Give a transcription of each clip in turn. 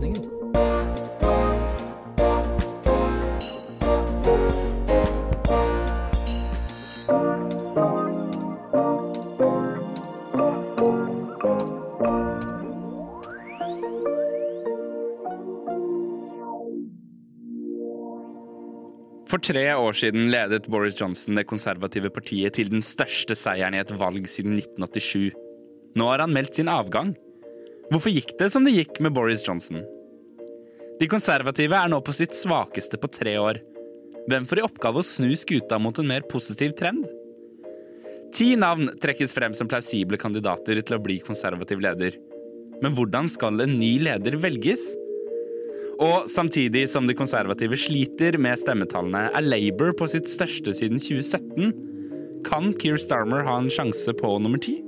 opplysningen. For tre år siden ledet Boris Johnson det konservative partiet til den største seieren i et valg siden 1987. Nå har han meldt sin avgang. Hvorfor gikk det som det gikk med Boris Johnson? De konservative er nå på sitt svakeste på tre år. Hvem får i oppgave å snu skuta mot en mer positiv trend? Ti navn trekkes frem som plausible kandidater til å bli konservativ leder. Men hvordan skal en ny leder velges? Og samtidig som de konservative sliter med stemmetallene, er Labour på sitt største siden 2017. Kan Keir Starmer ha en sjanse på nummer ti?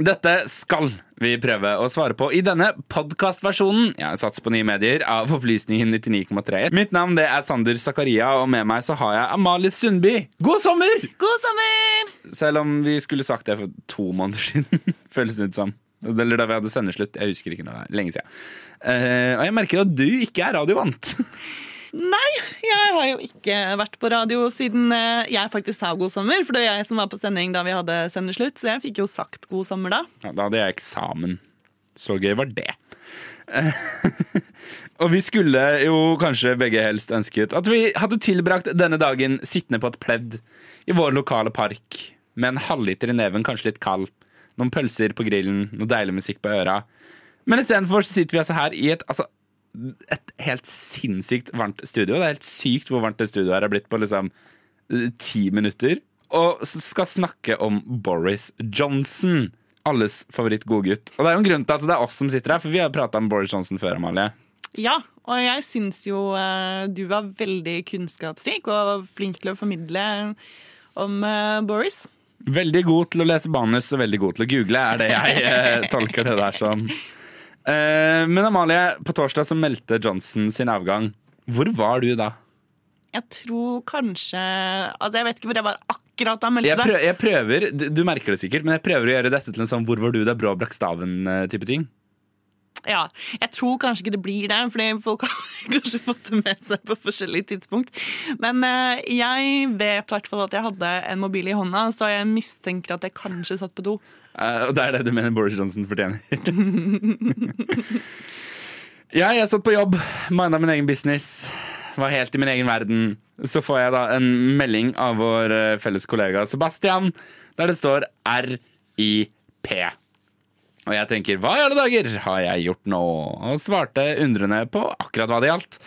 Dette skal vi prøve å svare på i denne podkastversjonen jeg satser på nye medier av Opplysningen 99,3. Mitt navn det er Sander Zakaria, og med meg så har jeg Amalie Sundby. God sommer! God sommer! Selv om vi skulle sagt det for to måneder siden, føles det ut som. Eller da vi hadde sendeslutt. Jeg husker ikke når det er. Lenge siden. Eh, og jeg merker at du ikke er radiovant. Nei, jeg har jo ikke vært på radio siden eh, jeg faktisk sa god sommer. For det var jeg som var på sending da vi hadde sendeslutt, så jeg fikk jo sagt god sommer da. Ja, da hadde jeg eksamen. Så gøy var det. og vi skulle jo kanskje begge helst ønsket at vi hadde tilbrakt denne dagen sittende på et pledd i vår lokale park med en halvliter i neven, kanskje litt kald, noen pølser på grillen, noe deilig musikk på øra. Men istedenfor sitter vi altså her i et altså, et helt sinnssykt varmt studio. Det er helt sykt hvor varmt det studioet her er blitt på liksom ti minutter. Og skal snakke om Boris Johnson. Alles favoritt-godgutt. Og det er jo en grunn til at det er oss som sitter her, for vi har prata om Boris Johnson før, Amalie. Ja, og jeg syns jo uh, du var veldig kunnskapsrik og flink til å formidle om uh, Boris. Veldig god til å lese manus og veldig god til å google, er det jeg uh, tolker det der som. Eh, men Amalie, på torsdag så meldte Johnson sin avgang. Hvor var du da? Jeg tror kanskje Altså, jeg vet ikke hvor jeg var akkurat da jeg prøver, jeg prøver du, du, merker det sikkert, men jeg prøver å gjøre dette til en sånn 'hvor var du da Brå brakk staven'-type ting. Ja, Jeg tror kanskje ikke det blir det, fordi folk har kanskje fått det med seg på forskjellige tidspunkt. Men uh, jeg vet i hvert fall at jeg hadde en mobil i hånda, så jeg mistenker at jeg kanskje satt på do. Uh, og det er det du mener Boris Johnson fortjener? ja, jeg satt på jobb, minda min egen business, var helt i min egen verden. Så får jeg da en melding av vår eh, felles kollega Sebastian, der det står RIP. Og jeg tenker hva i alle dager har jeg gjort nå? Og svarte undrende på akkurat hva det gjaldt.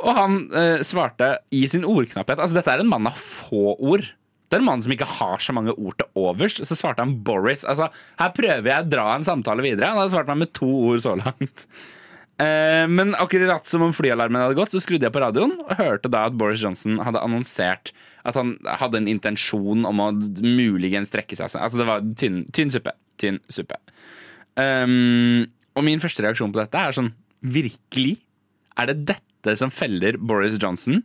Og han eh, svarte i sin ordknapphet Altså, dette er en mann av få ord. Det er en mann som ikke har så mange ord til overs. Så svarte han Boris. Altså, her prøver jeg å dra en samtale videre. Han hadde svart meg med to ord så langt. Eh, men akkurat som om flyalarmen hadde gått, så skrudde jeg på radioen og hørte da at Boris Johnson hadde annonsert at han hadde en intensjon om å muligens trekke seg. Altså, det var tynn, tynn suppe. Tynn suppe. Um, og min første reaksjon på dette er sånn Virkelig? Er det dette som feller Boris Johnson?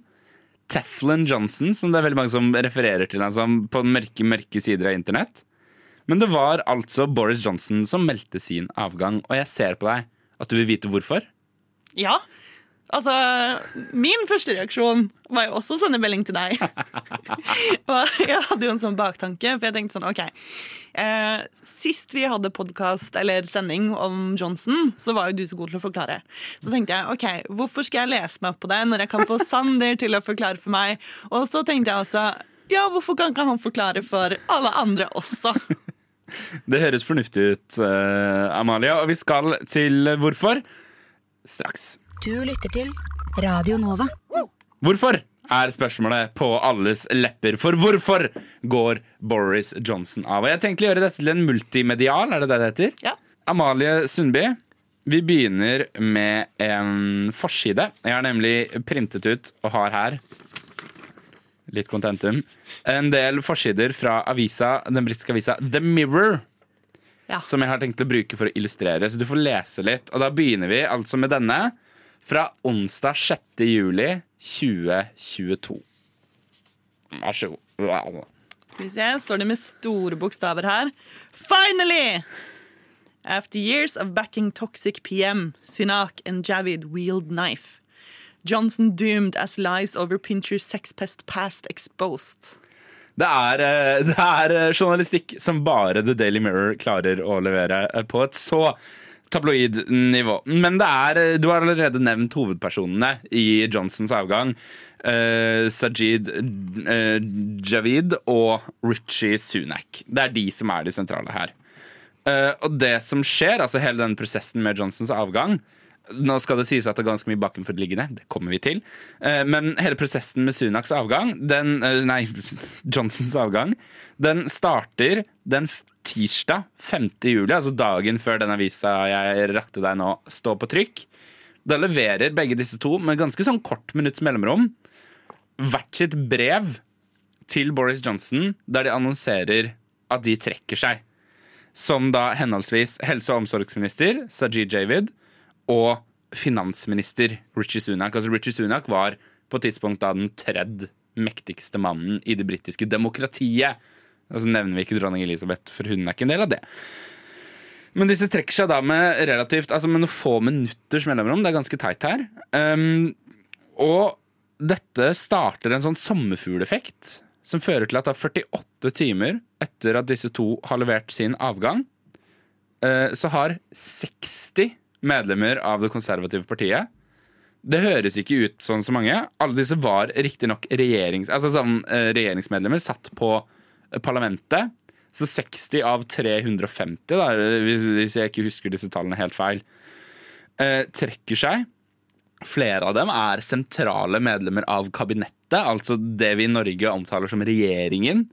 Teflon Johnson, som det er veldig mange som refererer til altså, på mørke, mørke sider av internett. Men det var altså Boris Johnson som meldte sin avgang, og jeg ser på deg at du vil vite hvorfor. Ja. Altså, min første reaksjon var jo også å sende melding til deg. og jeg hadde jo en sånn baktanke, for jeg tenkte sånn OK. Eh, sist vi hadde podkast eller sending om Johnson, så var jo du så god til å forklare. Så tenkte jeg OK, hvorfor skal jeg lese meg opp på det når jeg kan få Sander til å forklare for meg? Og så tenkte jeg altså ja, hvorfor kan ikke han forklare for alle andre også? Det høres fornuftig ut, Amalia. Amalie. Og vi skal til hvorfor straks. Du lytter til Radio Nova. Hvorfor? er spørsmålet på alles lepper. For hvorfor går Boris Johnson av? Og Jeg tenkte å gjøre dette til en multimedial, er det det det heter? Ja. Amalie Sundby, vi begynner med en forside. Jeg har nemlig printet ut og har her litt contentum. En del forsider fra avisa, den britiske avisa The Mirror. Ja. Som jeg har tenkt å bruke for å illustrere. Så du får lese litt. Og da begynner vi altså med denne. Fra onsdag 6. juli 2022. Vær så god. Skal vi se, står det med store bokstaver her. Finally! After years of backing toxic PM, Sunak and Javid wield knife. Johnson doomed as lies over Pincher's sex pest past exposed. Det er, eh, det er eh, journalistikk som bare The Daily Mirror klarer å levere eh, på et så tabloid nivå. Men er, eh, du har allerede nevnt hovedpersonene i Johnsons avgang. Uh, Sajid uh, Javid og Richie Sunak. Det er de som er de sentrale her. Uh, og det som skjer, altså hele den prosessen med Johnsons avgang Nå skal det sies at det er ganske mye bakenforliggende, det kommer vi til. Eh, men hele prosessen med Sunaks avgang, den, eh, nei, Johnsons avgang, den starter den tirsdag 5. juli, altså dagen før den avisa jeg rakte deg nå, står på trykk. Da leverer begge disse to med ganske sånn kort minutts mellomrom hvert sitt brev til Boris Johnson, der de annonserer at de trekker seg. Som da henholdsvis helse- og omsorgsminister Sajid Javid og finansminister Richie Sunak. Altså Richie Sunak var på et tidspunkt da den tredje mektigste mannen i det britiske demokratiet. Og så nevner vi ikke dronning Elisabeth, for hun er ikke en del av det. Men disse trekker seg da med relativt Altså med noen få minutters mellomrom. Det er ganske teit her. Um, og dette starter en sånn sommerfugleffekt som fører til at da 48 timer etter at disse to har levert sin avgang, uh, så har 60 medlemmer av det konservative partiet det høres ikke ut sånn så mange. Alle disse var riktignok regjerings, altså sånn, eh, regjeringsmedlemmer, satt på eh, parlamentet. Så 60 av 350, da, hvis, hvis jeg ikke husker disse tallene helt feil, eh, trekker seg. Flere av dem er sentrale medlemmer av kabinettet, altså det vi i Norge omtaler som regjeringen.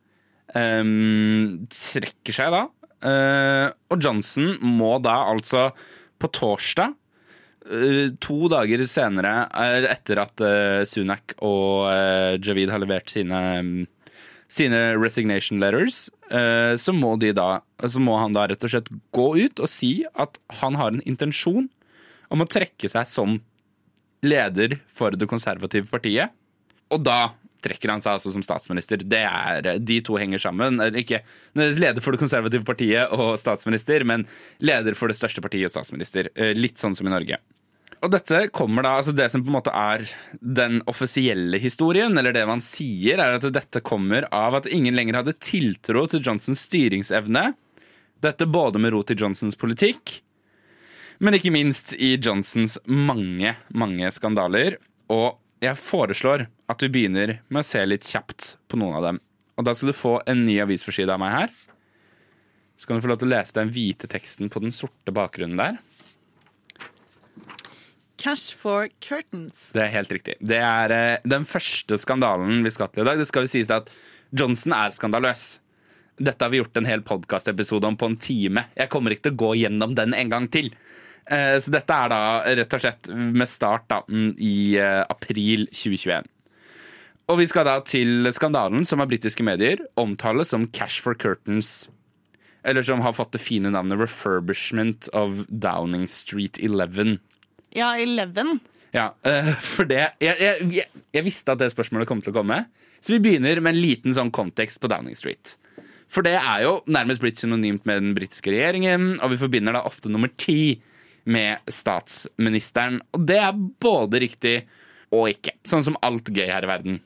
Um, trekker seg da. Uh, og Johnson må da altså på torsdag Eh, to dager senere, eh, etter at eh, Sunak og Javid har levert sine, mm, sine resignation letters, så, må da, så må han da rett og slett gå ut og si at han har en intensjon om å trekke seg som leder for det konservative partiet. Og da trekker han seg altså som statsminister. Det er, De to henger sammen. Ikke leder for det konservative partiet og statsminister, men leder for det største partiet og statsminister. Eh, Litt sånn som i Norge. Og dette kommer da, altså Det som på en måte er den offisielle historien, eller det man sier, er at dette kommer av at ingen lenger hadde tiltro til Johnsons styringsevne. Dette både med rot i Johnsons politikk, men ikke minst i Johnsons mange, mange skandaler. Og jeg foreslår at vi begynner med å se litt kjapt på noen av dem. Og da skal du få en ny avisforside av meg her. Så kan du få lov til å lese den hvite teksten på den sorte bakgrunnen der. Cash for curtains. Det er helt riktig. Det er eh, den første skandalen vi skal til i dag. Det skal jo sies at Johnson er skandaløs. Dette har vi gjort en hel podkastepisode om på en time. Jeg kommer ikke til å gå gjennom den en gang til. Eh, så dette er da rett og slett med start da, mm, i eh, april 2021. Og vi skal da til skandalen som av britiske medier omtales som Cash for Curtains. Eller som har fått det fine navnet Refurbishment of Downing Street 11. Ja, Eleven. Ja, eh, for det jeg, jeg, jeg visste at det spørsmålet kom til å komme. Så vi begynner med en liten sånn kontekst på Downing Street. For det er jo nærmest blitt synonymt med den britiske regjeringen, og vi forbinder da ofte nummer ti med statsministeren. Og det er både riktig og ikke. Sånn som alt gøy her i verden.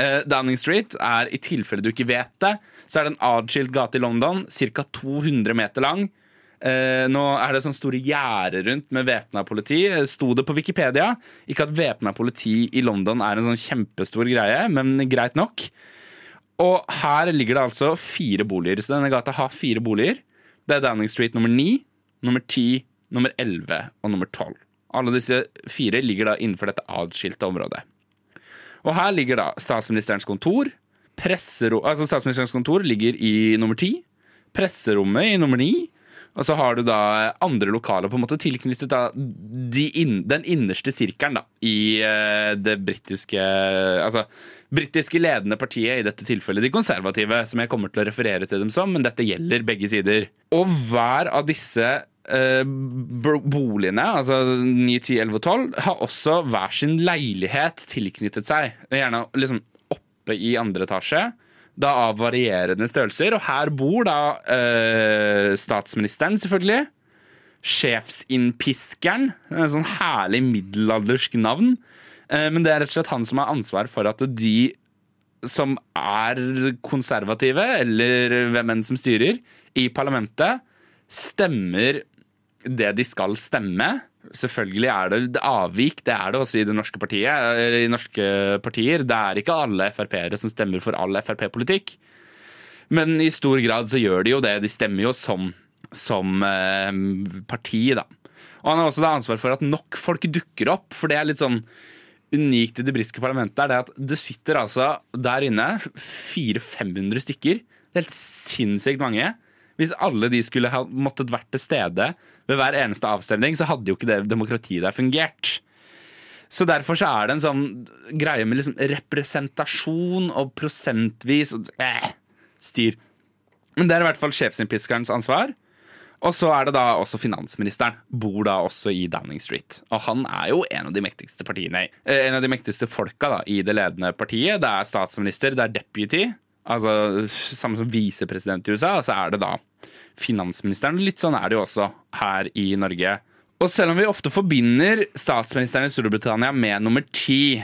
Eh, Downing Street er, i tilfelle du ikke vet det, så er det en adskilt gate i London, ca. 200 meter lang. Eh, nå er det sånn store gjerder rundt med væpna politi. Eh, Sto det på Wikipedia. Ikke at væpna politi i London er en sånn kjempestor greie, men greit nok. Og her ligger det altså fire boliger. Så denne gata har fire boliger. Det er Downing Street nummer 9, nummer 10, nummer 11 og nummer 12. Alle disse fire ligger da innenfor dette adskilte området. Og her ligger da statsministerens kontor. Altså Statsministerens kontor ligger i nummer 10. Presserommet i nummer 9. Og så har du da andre lokaler på en måte tilknyttet da de inn, den innerste sirkelen da, i eh, det britiske Altså britiske ledende partiet, i dette tilfellet de konservative, som jeg kommer til å referere til dem som, men dette gjelder begge sider. Og hver av disse boligene, altså 9, 10, 11 og 12, har også hver sin leilighet tilknyttet seg. Gjerne liksom oppe i andre etasje. da av varierende størrelser. Og her bor da eh, statsministeren, selvfølgelig. Sjefsinnpiskeren. En sånn herlig middelaldersk navn. Eh, men det er rett og slett han som har ansvar for at de som er konservative, eller hvem enn som styrer, i parlamentet, stemmer det de skal stemme. Selvfølgelig er det avvik, det er det også i det norske partiet. I norske partier. Det er ikke alle Frp-ere som stemmer for all Frp-politikk. Men i stor grad så gjør de jo det. De stemmer jo som, som eh, parti, da. Og han har også da ansvar for at nok folk dukker opp, for det er litt sånn unikt i det britiske parlamentet, er det at det sitter altså der inne 400-500 stykker. Det er helt sinnssykt mange. Hvis alle de skulle ha måttet vært til stede ved hver eneste avstemning, så hadde jo ikke det demokratiet der fungert. Så derfor så er det en sånn greie med liksom representasjon og prosentvis og eh, styr. Men det er i hvert fall sjefsinnpiskerens ansvar. Og så er det da også finansministeren. Bor da også i Downing Street. Og han er jo en av de mektigste partiene eh, En av de mektigste folka da, i det ledende partiet. Det er statsminister, det er deputy. Altså samme som visepresident i USA. Så er det da finansministeren. Litt sånn er det jo også her i Norge. Og selv om vi ofte forbinder statsministeren i Storbritannia med nummer ti,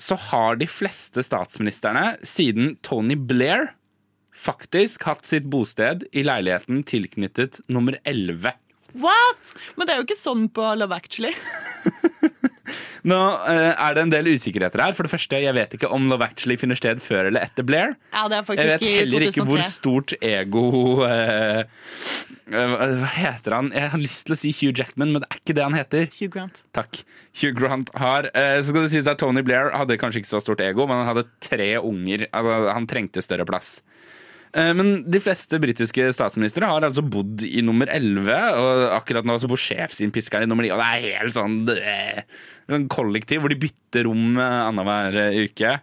så har de fleste statsministrene siden Tony Blair faktisk hatt sitt bosted i leiligheten tilknyttet nummer 11. What?! Men det er jo ikke sånn på Love Actually. Nå eh, er det en del usikkerheter her. For det første, Jeg vet ikke om Love Actually finner sted før eller etter Blair. Ja, det er Jeg vet heller ikke hvor stort ego eh, eh, Hva heter han? Jeg har lyst til å si Hugh Jackman, men det er ikke det han heter. Hugh Grant. Takk. Hugh Grant har eh, Så skal det sies at Tony Blair hadde kanskje ikke så stort ego, men han hadde tre unger. Altså, han trengte større plass. Eh, Men de fleste britiske statsministre har altså bodd i nummer 11, og akkurat nå så bor sjefsinnpiskeren i nummer 9. Og det er helt sånn det, en kollektiv hvor de bytter rom eh, annenhver eh, uke.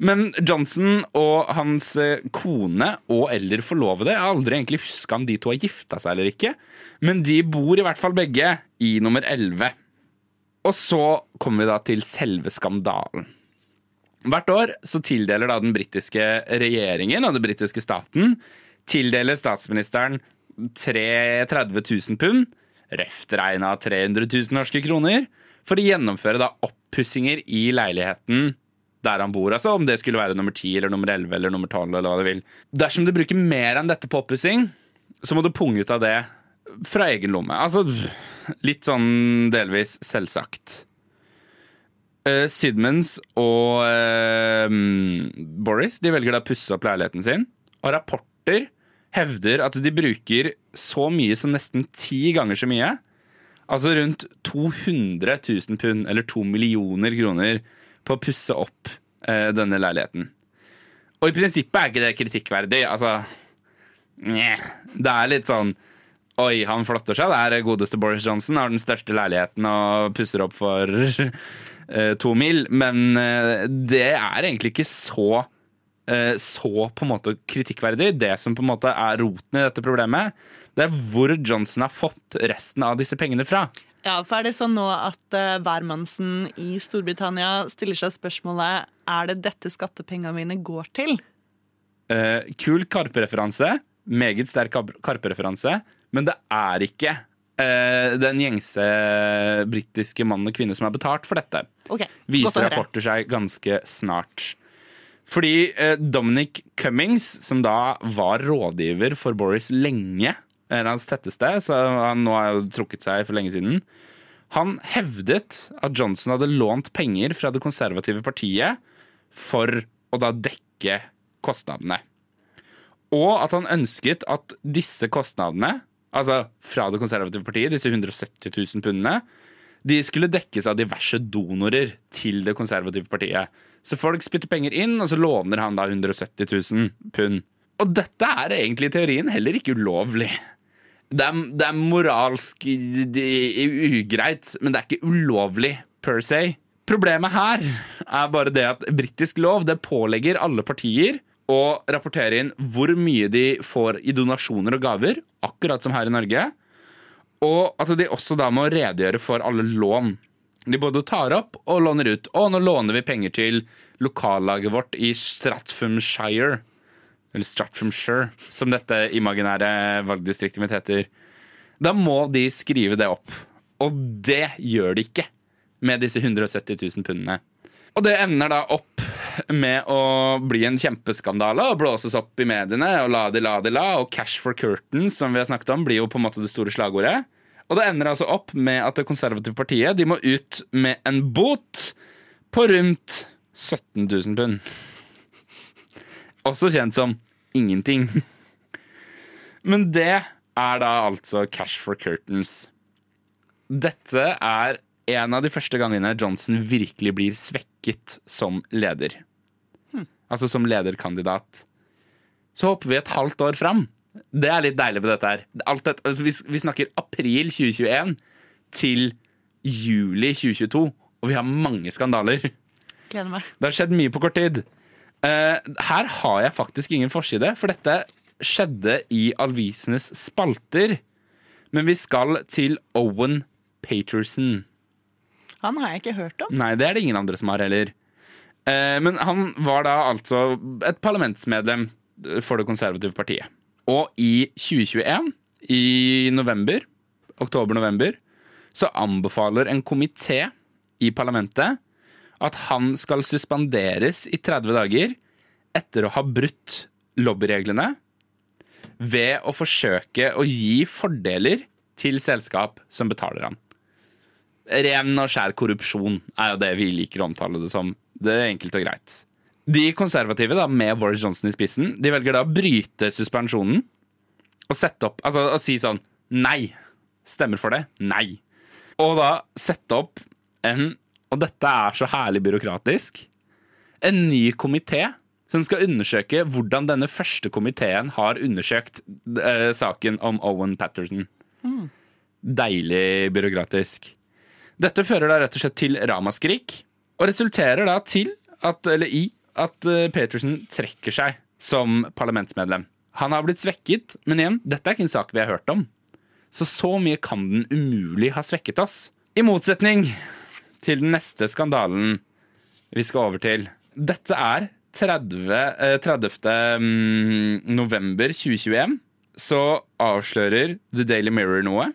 Men Johnson og hans kone og eller forlovede Jeg har aldri egentlig huska om de to har gifta seg eller ikke, men de bor i hvert fall begge i nummer 11. Og så kommer vi da til selve skandalen. Hvert år så tildeler da den britiske regjeringen og den britiske staten tildeler statsministeren 30 000 pund, røft regna 300 000 norske kroner, for å gjennomføre da oppussinger i leiligheten der han bor. Altså Om det skulle være nummer 10 eller nummer 11 eller nummer 12 eller hva du vil. Dersom du bruker mer enn dette på oppussing, så må du punge ut av det fra egen lomme. Altså litt sånn delvis selvsagt. Uh, Sidmans og uh, Boris de velger da å pusse opp leiligheten sin. Og rapporter hevder at de bruker så mye som nesten ti ganger så mye. Altså rundt 200 000 pund, eller to millioner kroner, på å pusse opp uh, denne leiligheten. Og i prinsippet er ikke det kritikkverdig. Altså Njeh. Det er litt sånn Oi, han flotter seg. Det er godeste Boris Johnson. Har den største leiligheten og pusser opp for eh, to mil. Men eh, det er egentlig ikke så eh, så på en måte kritikkverdig. Det som på en måte er roten i dette problemet, det er hvor Johnson har fått resten av disse pengene fra. Ja, for er det sånn nå at uh, hvermannsen i Storbritannia stiller seg spørsmålet er det dette skattepengene mine går til? Eh, kul Karpe-referanse. Meget sterk Karp- Karpe-referanse. Men det er ikke eh, den gjengse britiske mann og kvinne som har betalt for dette. Okay. Viser rapporter seg ganske snart. Fordi eh, Dominic Cummings, som da var rådgiver for Boris lenge, er hans tetteste, så han nå har jo trukket seg for lenge siden, han hevdet at Johnson hadde lånt penger fra det konservative partiet for å da dekke kostnadene. Og at han ønsket at disse kostnadene, altså fra det konservative partiet, disse 170 000 pundene, de skulle dekkes av diverse donorer til det konservative partiet. Så folk spytter penger inn, og så låner han da 170 000 pund. Og dette er egentlig i teorien heller ikke ulovlig. Det er, det er moralsk ugreit, men det er ikke ulovlig per se. Problemet her er bare det at britisk lov det pålegger alle partier å rapportere inn hvor mye de får i donasjoner og gaver, akkurat som her i Norge. Og at de også da må redegjøre for alle lån De både tar opp og låner ut. Og nå låner vi penger til lokallaget vårt i Stratfordshire. Eller Stratfordshire, som dette imaginære valgdistriktet mitt heter. Da må de skrive det opp. Og det gjør de ikke med disse 170 000 pundene. Og det ender da opp med å bli en kjempeskandale og blåses opp i mediene. Og la de la de la, og cash for curtains, som vi har snakket om, blir jo på en måte det store slagordet. Og det ender altså opp med at Det konservative partiet de må ut med en bot på rundt 17 000 pund. Også kjent som ingenting. Men det er da altså cash for curtains. Dette er en av de første gangene Johnson virkelig blir svekket som leder. Altså som lederkandidat. Så hopper vi et halvt år fram. Det er litt deilig med dette her. Dette, altså vi, vi snakker april 2021 til juli 2022, og vi har mange skandaler. Gleder meg. Det har skjedd mye på kort tid. Uh, her har jeg faktisk ingen forside, for dette skjedde i avisenes spalter. Men vi skal til Owen Paterson. Han har jeg ikke hørt om. Nei, det er det ingen andre som har heller. Eh, men han var da altså et parlamentsmedlem for det konservative partiet. Og i 2021, i november, oktober-november, så anbefaler en komité i parlamentet at han skal suspenderes i 30 dager etter å ha brutt lobbyreglene ved å forsøke å gi fordeler til selskap som betaler han. Ren og skjær korrupsjon er jo det vi liker å omtale det som. Det er enkelt og greit. De konservative, da, med Boris Johnson i spissen, de velger da å bryte suspensjonen og sette opp Altså å si sånn Nei. Stemmer for det? Nei. Og da sette opp en Og dette er så herlig byråkratisk. En ny komité som skal undersøke hvordan denne første komiteen har undersøkt uh, saken om Owen Patterson. Deilig byråkratisk. Dette fører da rett og slett til ramaskrik, og resulterer da til at, eller i at eh, Peterson trekker seg som parlamentsmedlem. Han har blitt svekket, men igjen, dette er ikke en sak vi har hørt om. Så så mye kan den umulig ha svekket oss. I motsetning til den neste skandalen vi skal over til. Dette er 30, eh, 30. mm, november 2021. Så avslører The Daily Mirror noe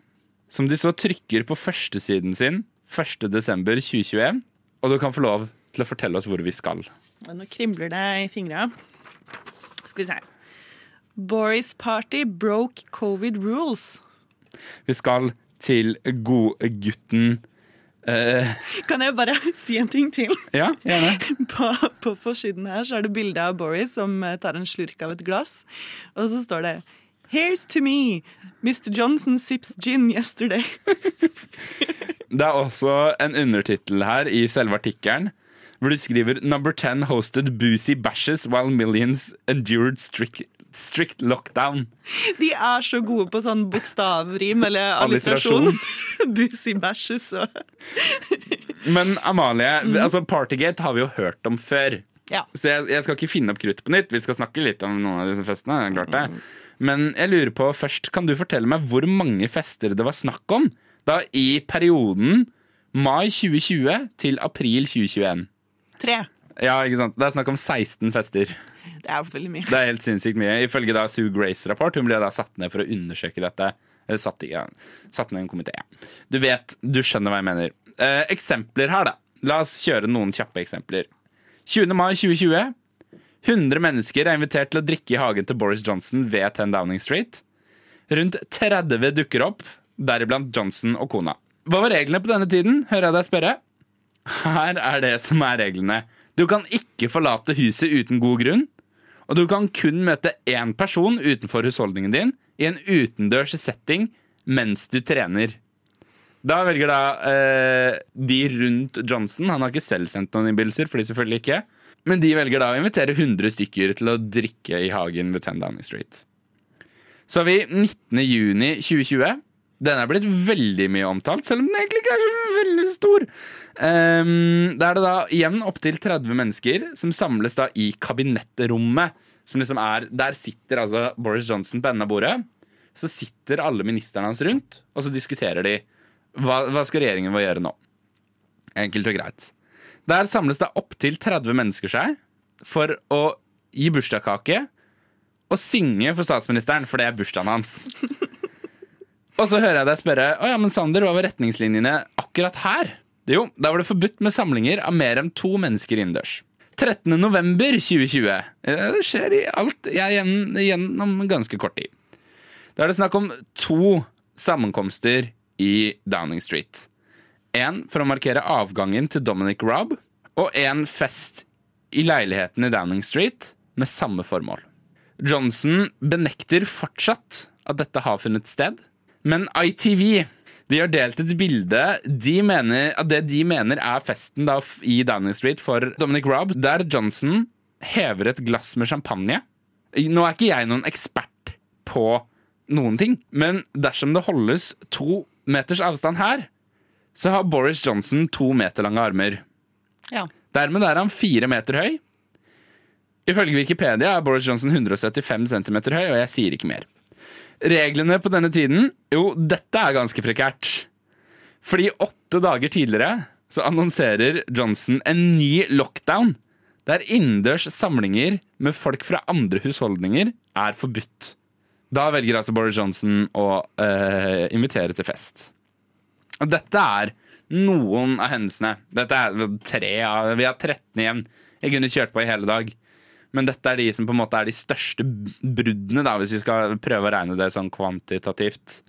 som de så trykker på førstesiden sin 1. desember 2021. Og du kan få lov til å fortelle oss hvor vi skal. Nå kribler det i fingra. Skal vi se. Boris Party broke covid rules. Vi skal til godgutten eh, Kan jeg bare si en ting til? Ja, gjerne. På, på forsiden her så er det bilde av Boris som eh, tar en slurk av et glass. Og så står det Here's to me. Mr. Johnson sips gin yesterday. Det er også en undertittel her i selve artikkelen. Hvor de skriver 'Number 10 hosted boozy bashes while millions endured strict, strict lockdown'. De er så gode på sånn bokstavrim eller alliterasjon. boozy bashes og Men Amalie, altså Partygate har vi jo hørt om før. Ja. Så jeg, jeg skal ikke finne opp krutt på nytt. Vi skal snakke litt om noen av disse festene. klart det. Men jeg lurer på først, kan du fortelle meg hvor mange fester det var snakk om da i perioden mai 2020 til april 2021? Tre. Ja, ikke sant? Det er snakk om 16 fester. Det er veldig mye. Det er helt sinnssykt mye. Ifølge da Sue Grace rapport, hun ble da satt ned for å undersøke dette. Eller satt, i, ja, satt ned en komité. Du vet, du skjønner hva jeg mener. Eh, eksempler her, da. La oss kjøre noen kjappe eksempler. 20. mai 2020. 100 mennesker er invitert til å drikke i hagen til Boris Johnson ved 10 Downing Street. Rundt 30 dukker opp, deriblant Johnson og kona. Hva var reglene på denne tiden, hører jeg deg spørre? Her er det som er reglene. Du kan ikke forlate huset uten god grunn. Og du kan kun møte én person utenfor husholdningen din i en utendørs setting mens du trener. Da velger da eh, de rundt Johnson Han har ikke selv sendt noen innbydelser, for de selvfølgelig ikke. Men de velger da å invitere 100 stykker til å drikke i hagen ved 10 Downing Street. Så har vi 19. juni 2020. Den er blitt veldig mye omtalt, selv om den egentlig ikke er så veldig stor. Um, da er det da igjen opptil 30 mennesker som samles da i kabinettrommet. Som liksom er, Der sitter altså Boris Johnson på enden av bordet. Så sitter alle ministrene hans rundt, og så diskuterer de hva, hva skal regjeringen vår gjøre nå. Enkelt og greit. Der samles det opptil 30 mennesker seg for å gi bursdagskake og synge for statsministeren, for det er bursdagen hans. Og så hører jeg deg spørre Å ja, men Sander, hva var retningslinjene akkurat her? Jo, da var det forbudt med samlinger av mer enn to mennesker innendørs. 13. november 2020. Eh, Det skjer i alt jeg gjennom ganske kort tid. Da er det snakk om to sammenkomster i Downing Street. En for å markere avgangen til Dominic Robb, og en fest i leiligheten i Downing Street med samme formål. Johnson benekter fortsatt at dette har funnet sted, men ITV de har delt et bilde de mener, av det de mener er festen da i Downing Street for Dominic Robb, der Johnson hever et glass med champagne. Nå er ikke jeg noen ekspert på noen ting, men dersom det holdes to meters avstand her, så har Boris Johnson to meter lange armer. Ja. Dermed er han fire meter høy. Ifølge Wikipedia er Boris Johnson 175 cm høy, og jeg sier ikke mer. Reglene på denne tiden Jo, dette er ganske prekært. Fordi åtte dager tidligere så annonserer Johnson en ny lockdown. Der innendørs samlinger med folk fra andre husholdninger er forbudt. Da velger altså Boris Johnson å eh, invitere til fest. Og dette er noen av hendelsene. Dette er tre av Vi har 13 igjen. Jeg kunne kjørt på i hele dag. Men dette er de som på en måte er de største bruddene, da, hvis vi skal prøve å regne det sånn kvantitativt.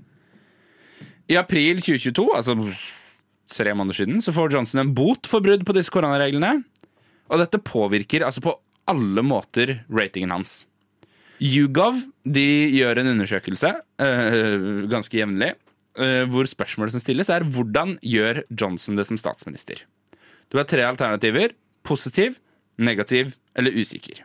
I april 2022, altså tre måneder siden, så får Johnson en bot for brudd på disse koronareglene. Og dette påvirker altså på alle måter ratingen hans. YouGov de gjør en undersøkelse øh, ganske jevnlig, øh, hvor spørsmålet som stilles, er hvordan gjør Johnson det som statsminister? Du har tre alternativer. Positiv, negativ eller usikker.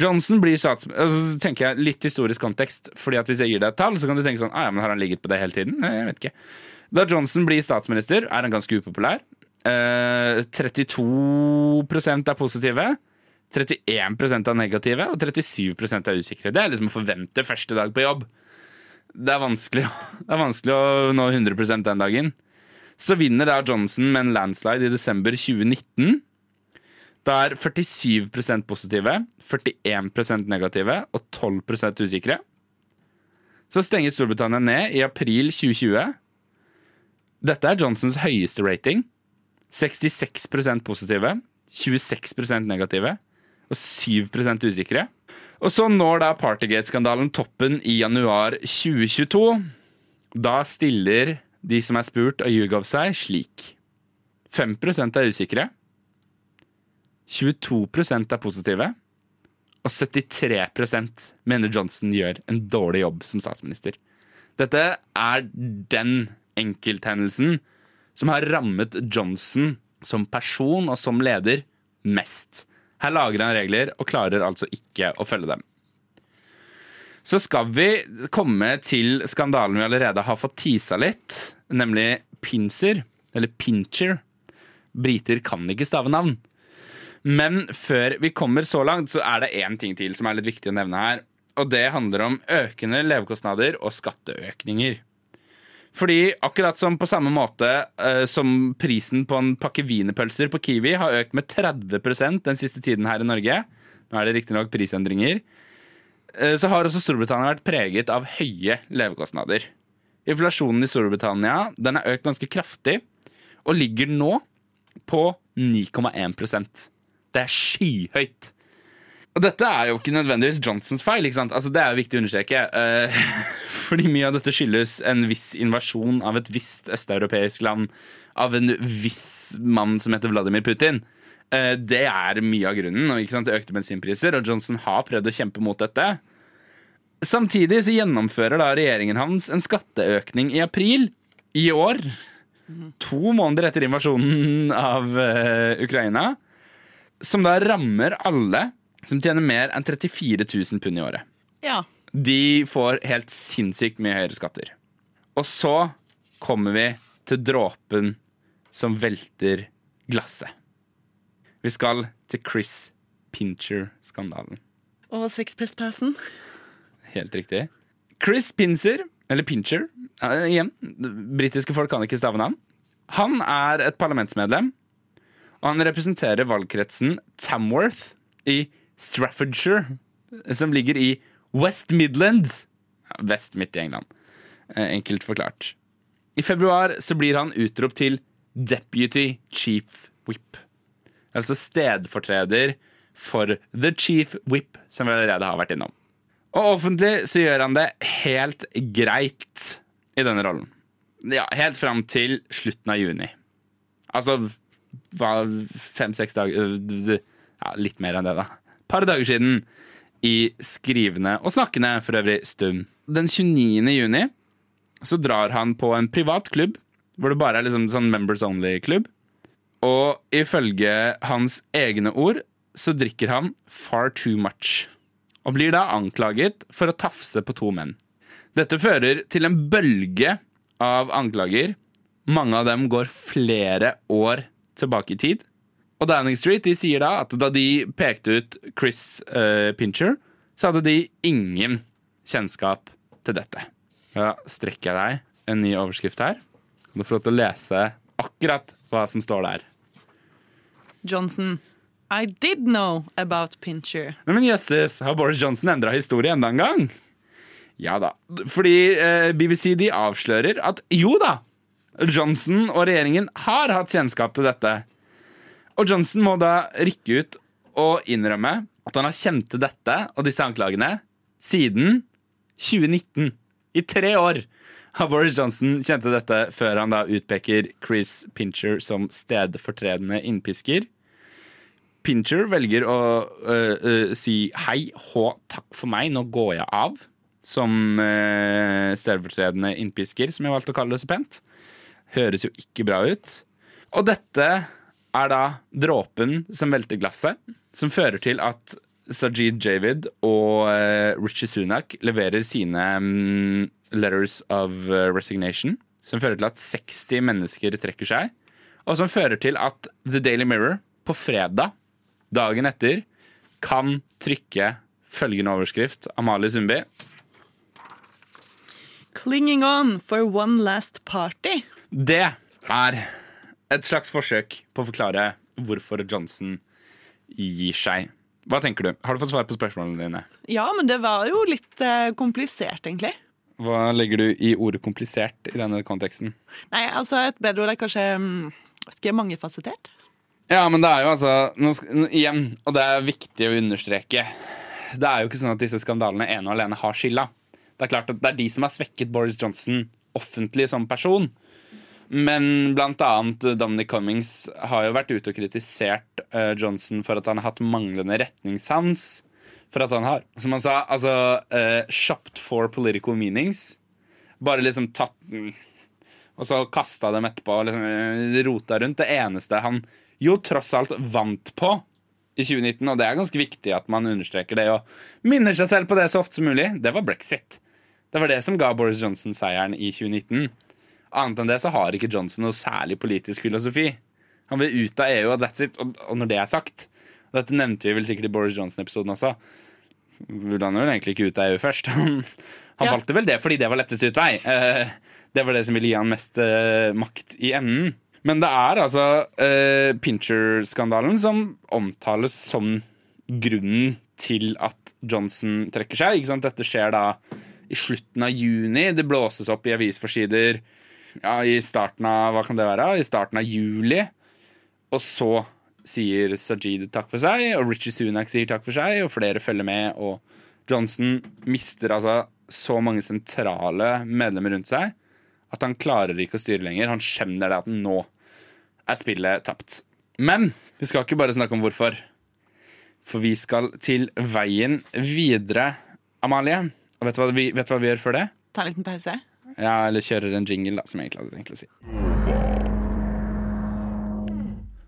Johnson blir statsminister altså, så tenker jeg Litt historisk kontekst. Fordi at Hvis jeg gir deg et tall, så kan du tenke sånn ah, ja, men Har han ligget på det hele tiden? Nei, jeg vet ikke. Da Johnson blir statsminister, er han ganske upopulær. Eh, 32% er positive. 31% er negative, og 37% er usikre. Det er liksom å forvente første dag på jobb. Det er vanskelig, det er vanskelig å nå 100% den dagen. Så vinner da Johnson med en landslide i desember 2019. Da er 47% positive, 41% negative og 12% usikre. Så stenger Storbritannia ned i april 2020. Dette er Johnsons høyeste rating. 66% positive, 26% negative og 7% usikre. Og så når da Partygate-skandalen toppen i januar 2022. Da stiller de som er spurt av YouGov seg slik. 5% er usikre. 22% er positive. Og 73% mener Johnson gjør en dårlig jobb som statsminister. Dette er den enkelthendelsen som har rammet Johnson som person og som leder mest. Her lager han regler og klarer altså ikke å følge dem. Så skal vi komme til skandalen vi allerede har fått tisa litt, nemlig Pincer, eller Pincher. Briter kan ikke stave navn. Men før vi kommer så langt, så er det én ting til som er litt viktig å nevne her. Og det handler om økende levekostnader og skatteøkninger. Fordi akkurat som på samme måte eh, som prisen på en pakke wienerpølser på Kiwi har økt med 30% den siste tiden her i Norge, nå er det riktignok prisendringer, eh, så har også Storbritannia vært preget av høye levekostnader. Inflasjonen i Storbritannia den er økt ganske kraftig, og ligger nå på 9,1% Det er skyhøyt. Og dette er jo ikke nødvendigvis Johnsons feil. ikke sant? Altså, det er jo viktig å understreke. Uh, fordi mye av dette skyldes en viss invasjon av et visst østeuropeisk land av en viss mann som heter Vladimir Putin. Uh, det er mye av grunnen. og sant, Økte bensinpriser, og Johnson har prøvd å kjempe mot dette. Samtidig så gjennomfører da regjeringen hans en skatteøkning i april i år. To måneder etter invasjonen av uh, Ukraina. Som da rammer alle som tjener mer enn 34 000 pund i året. Ja. De får helt sinnssykt mye høyere skatter. Og så kommer vi til dråpen som velter glasset. Vi skal til Chris Pincher-skandalen. Og sexpress-pausen. Helt riktig. Chris Pincer, eller Pincher, uh, igjen, britiske folk kan ikke stave navn. Han er et parlamentsmedlem, og han representerer valgkretsen Tamworth i Straffordshire, som ligger i West Midlands. Vest midt i England. Eh, Enkelt forklart. I februar så blir han utropt til Deputy Chief Whip. Altså stedfortreder for The Chief Whip, som vi allerede har vært innom. Og offentlig så gjør han det helt greit i denne rollen. Ja, helt fram til slutten av juni. Altså fem-seks dager øh, Ja, litt mer enn det, da. Par dager siden i skrivende og snakkende for øvrig stund. Den 29. juni så drar han på en privat klubb, hvor det bare er liksom sånn members only-klubb. Og ifølge hans egne ord så drikker han far too much. Og blir da anklaget for å tafse på to menn. Dette fører til en bølge av anklager. Mange av dem går flere år tilbake i tid. Og Downing Street de sier da at da de pekte ut Chris uh, Pincher, så hadde de ingen kjennskap til dette. Da strekker jeg deg en ny overskrift her. Du får lov til å lese akkurat hva som står der. Johnson. I did know about Pincher. Nei, men jøsses, har Boris Johnson endra historie enda en gang? Ja da. Fordi eh, BBC de avslører at jo da, Johnson og regjeringen har hatt kjennskap til dette. Og Johnson må da rykke ut og innrømme at han har kjent til dette og disse anklagene siden 2019. I tre år har Boris Johnson kjent til dette før han da utpeker Chris Pincher som stedfortredende innpisker. Pincher velger å øh, øh, si hei, hå, takk for meg, nå går jeg av. Som øh, stedfortredende innpisker, som jeg valgte å kalle det så pent. Høres jo ikke bra ut. Og dette er da dråpen som velter glasset, som fører til at Sajid Javid og uh, Richie Sunak leverer sine um, letters of eh, resignation, som fører til at 60 mennesker trekker seg, og som fører til at The Daily Mirror på fredag, dagen etter, kan trykke følgende overskrift. Amalie Sundby. Clinging on for one last party. Det er et slags forsøk på å forklare hvorfor Johnson gir seg. Hva tenker du? Har du fått svar på spørsmålene dine? Ja, men det var jo litt eh, komplisert, egentlig. Hva legger du i ordet komplisert i denne konteksten? Nei, altså Et bedre ord er kanskje mm, Skal jeg mangefasettert? Ja, men det er jo altså nå- Igjen, og det er viktig å understreke Det er jo ikke sånn at disse skandalene ene og alene har skylda. Det er klart at det er de som har svekket Boris Johnson offentlig som person. Men blant annet Dominic Cummings har jo vært ute og kritisert uh, Johnson for at han har hatt manglende retningssans. For at han har, som han sa, altså uh, shopped for political meanings. Bare liksom tatt den og så kasta dem etterpå og liksom eh, rota rundt. Det eneste han jo tross alt vant på i 2019, og det er ganske viktig at man understreker det og minner seg selv på det så ofte som mulig, det var brexit. Det var det som ga Boris Johnson seieren i 2019. Annet enn det så har ikke Johnson noe særlig politisk filosofi. Han vil ut av EU, og that's it. Og, og når det er sagt og Dette nevnte vi vel sikkert i Boris Johnson-episoden også. Ville han vel egentlig ikke ut av EU først? Han, han Ja. valgte vel det fordi det var lettest utvei. Eh, det var det som ville gi han mest eh, makt i enden. Men det er altså uh, Pincher-skandalen som omtales som grunnen til at Johnson trekker seg. Ikke sant? Dette skjer da i slutten av juni. Det blåses opp i avisforsider ja, i starten av hva kan det være? I starten av juli. Og så sier Sajid takk for seg, og Richie Sunak sier takk for seg, og flere følger med. Og Johnson mister altså så mange sentrale medlemmer rundt seg at han klarer ikke å styre lenger. Han skjønner det at nå er spillet tapt. Men vi skal ikke bare snakke om hvorfor. For vi skal til veien videre, Amalie. Og vet du hva vi, vet du hva vi gjør før det? Ta en liten pause. Ja, eller kjører en jingle, da, som jeg egentlig hadde tenkt å si.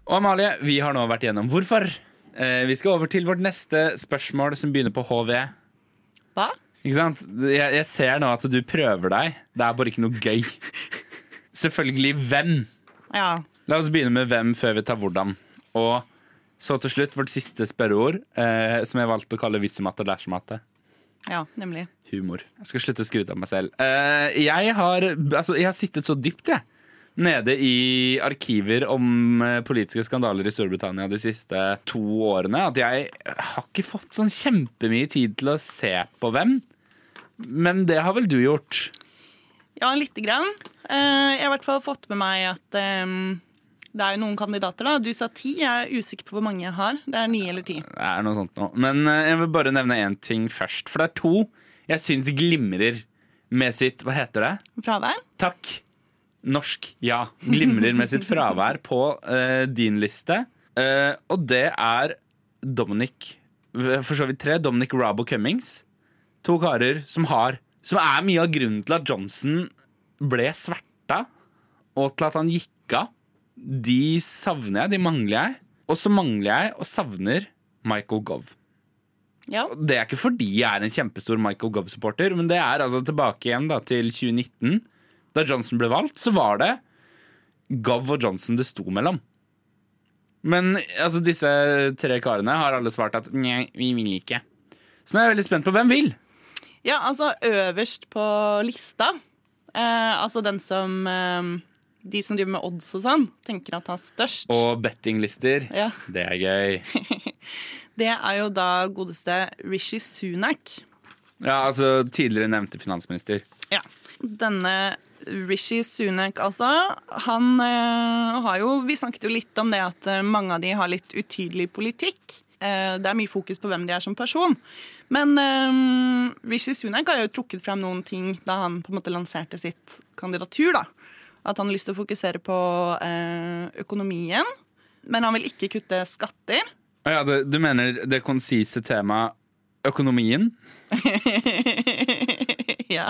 Og Amalie, vi har nå vært igjennom hvorfor. Eh, vi skal over til vårt neste spørsmål, som begynner på HV. Hva? Ikke sant? Jeg, jeg ser nå at du prøver deg. Det er bare ikke noe gøy. Selvfølgelig hvem. Ja. La oss begynne med hvem før vi tar hvordan. Og så til slutt vårt siste spørreord, eh, som jeg valgte å kalle vissematte og lærsematte. Ja, nemlig. Humor. Jeg skal slutte å skryte av meg selv. Eh, jeg, har, altså, jeg har sittet så dypt, jeg. nede i arkiver om eh, politiske skandaler i Storbritannia de siste to årene at jeg har ikke fått sånn kjempemye tid til å se på hvem. Men det har vel du gjort? Ja, lite grann. Eh, jeg har i hvert fall fått med meg at det er jo noen kandidater. da. Du sa ti. Jeg er usikker på hvor mange jeg har. Det er ni eller ti. Det er noe sånt nå. Men eh, jeg vil bare nevne én ting først. For det er to jeg syns glimrer med sitt Hva heter det? Fravær? Takk. Norsk, ja. Glimrer med sitt fravær på uh, din liste. Uh, og det er Dominic For så vidt tre. Dominic Rabo Cummings. To karer som har Som er mye av grunnen til at Johnson ble sverta, og til at han gikk av. De savner jeg, de mangler jeg. Og så mangler jeg og savner Michael Gove. Ja. Det er ikke fordi jeg er en kjempestor Michael Gove-supporter, men det er altså tilbake igjen da, til 2019. Da Johnson ble valgt, så var det Gove og Johnson det sto mellom. Men altså, disse tre karene har alle svart at nei, vi vil ikke. Så nå er jeg veldig spent på hvem vil. Ja, altså øverst på lista, eh, altså den som eh, De som driver med odds og sånn, tenker at han er størst, Og bettinglister. ja, Det er gøy. det er jo da godeste Rishi Sunak. Ja, altså tidligere nevnte finansminister. Ja. Denne Rishi Sunak, altså, han eh, har jo Vi snakket jo litt om det at eh, mange av de har litt utydelig politikk. Eh, det er mye fokus på hvem de er som person. Men eh, Rishi Sunak har jo trukket frem noen ting da han på en måte lanserte sitt kandidatur. da. At han har lyst til å fokusere på eh, økonomien. Men han vil ikke kutte skatter. Ja, det, du mener det konsise temaet økonomien? ja.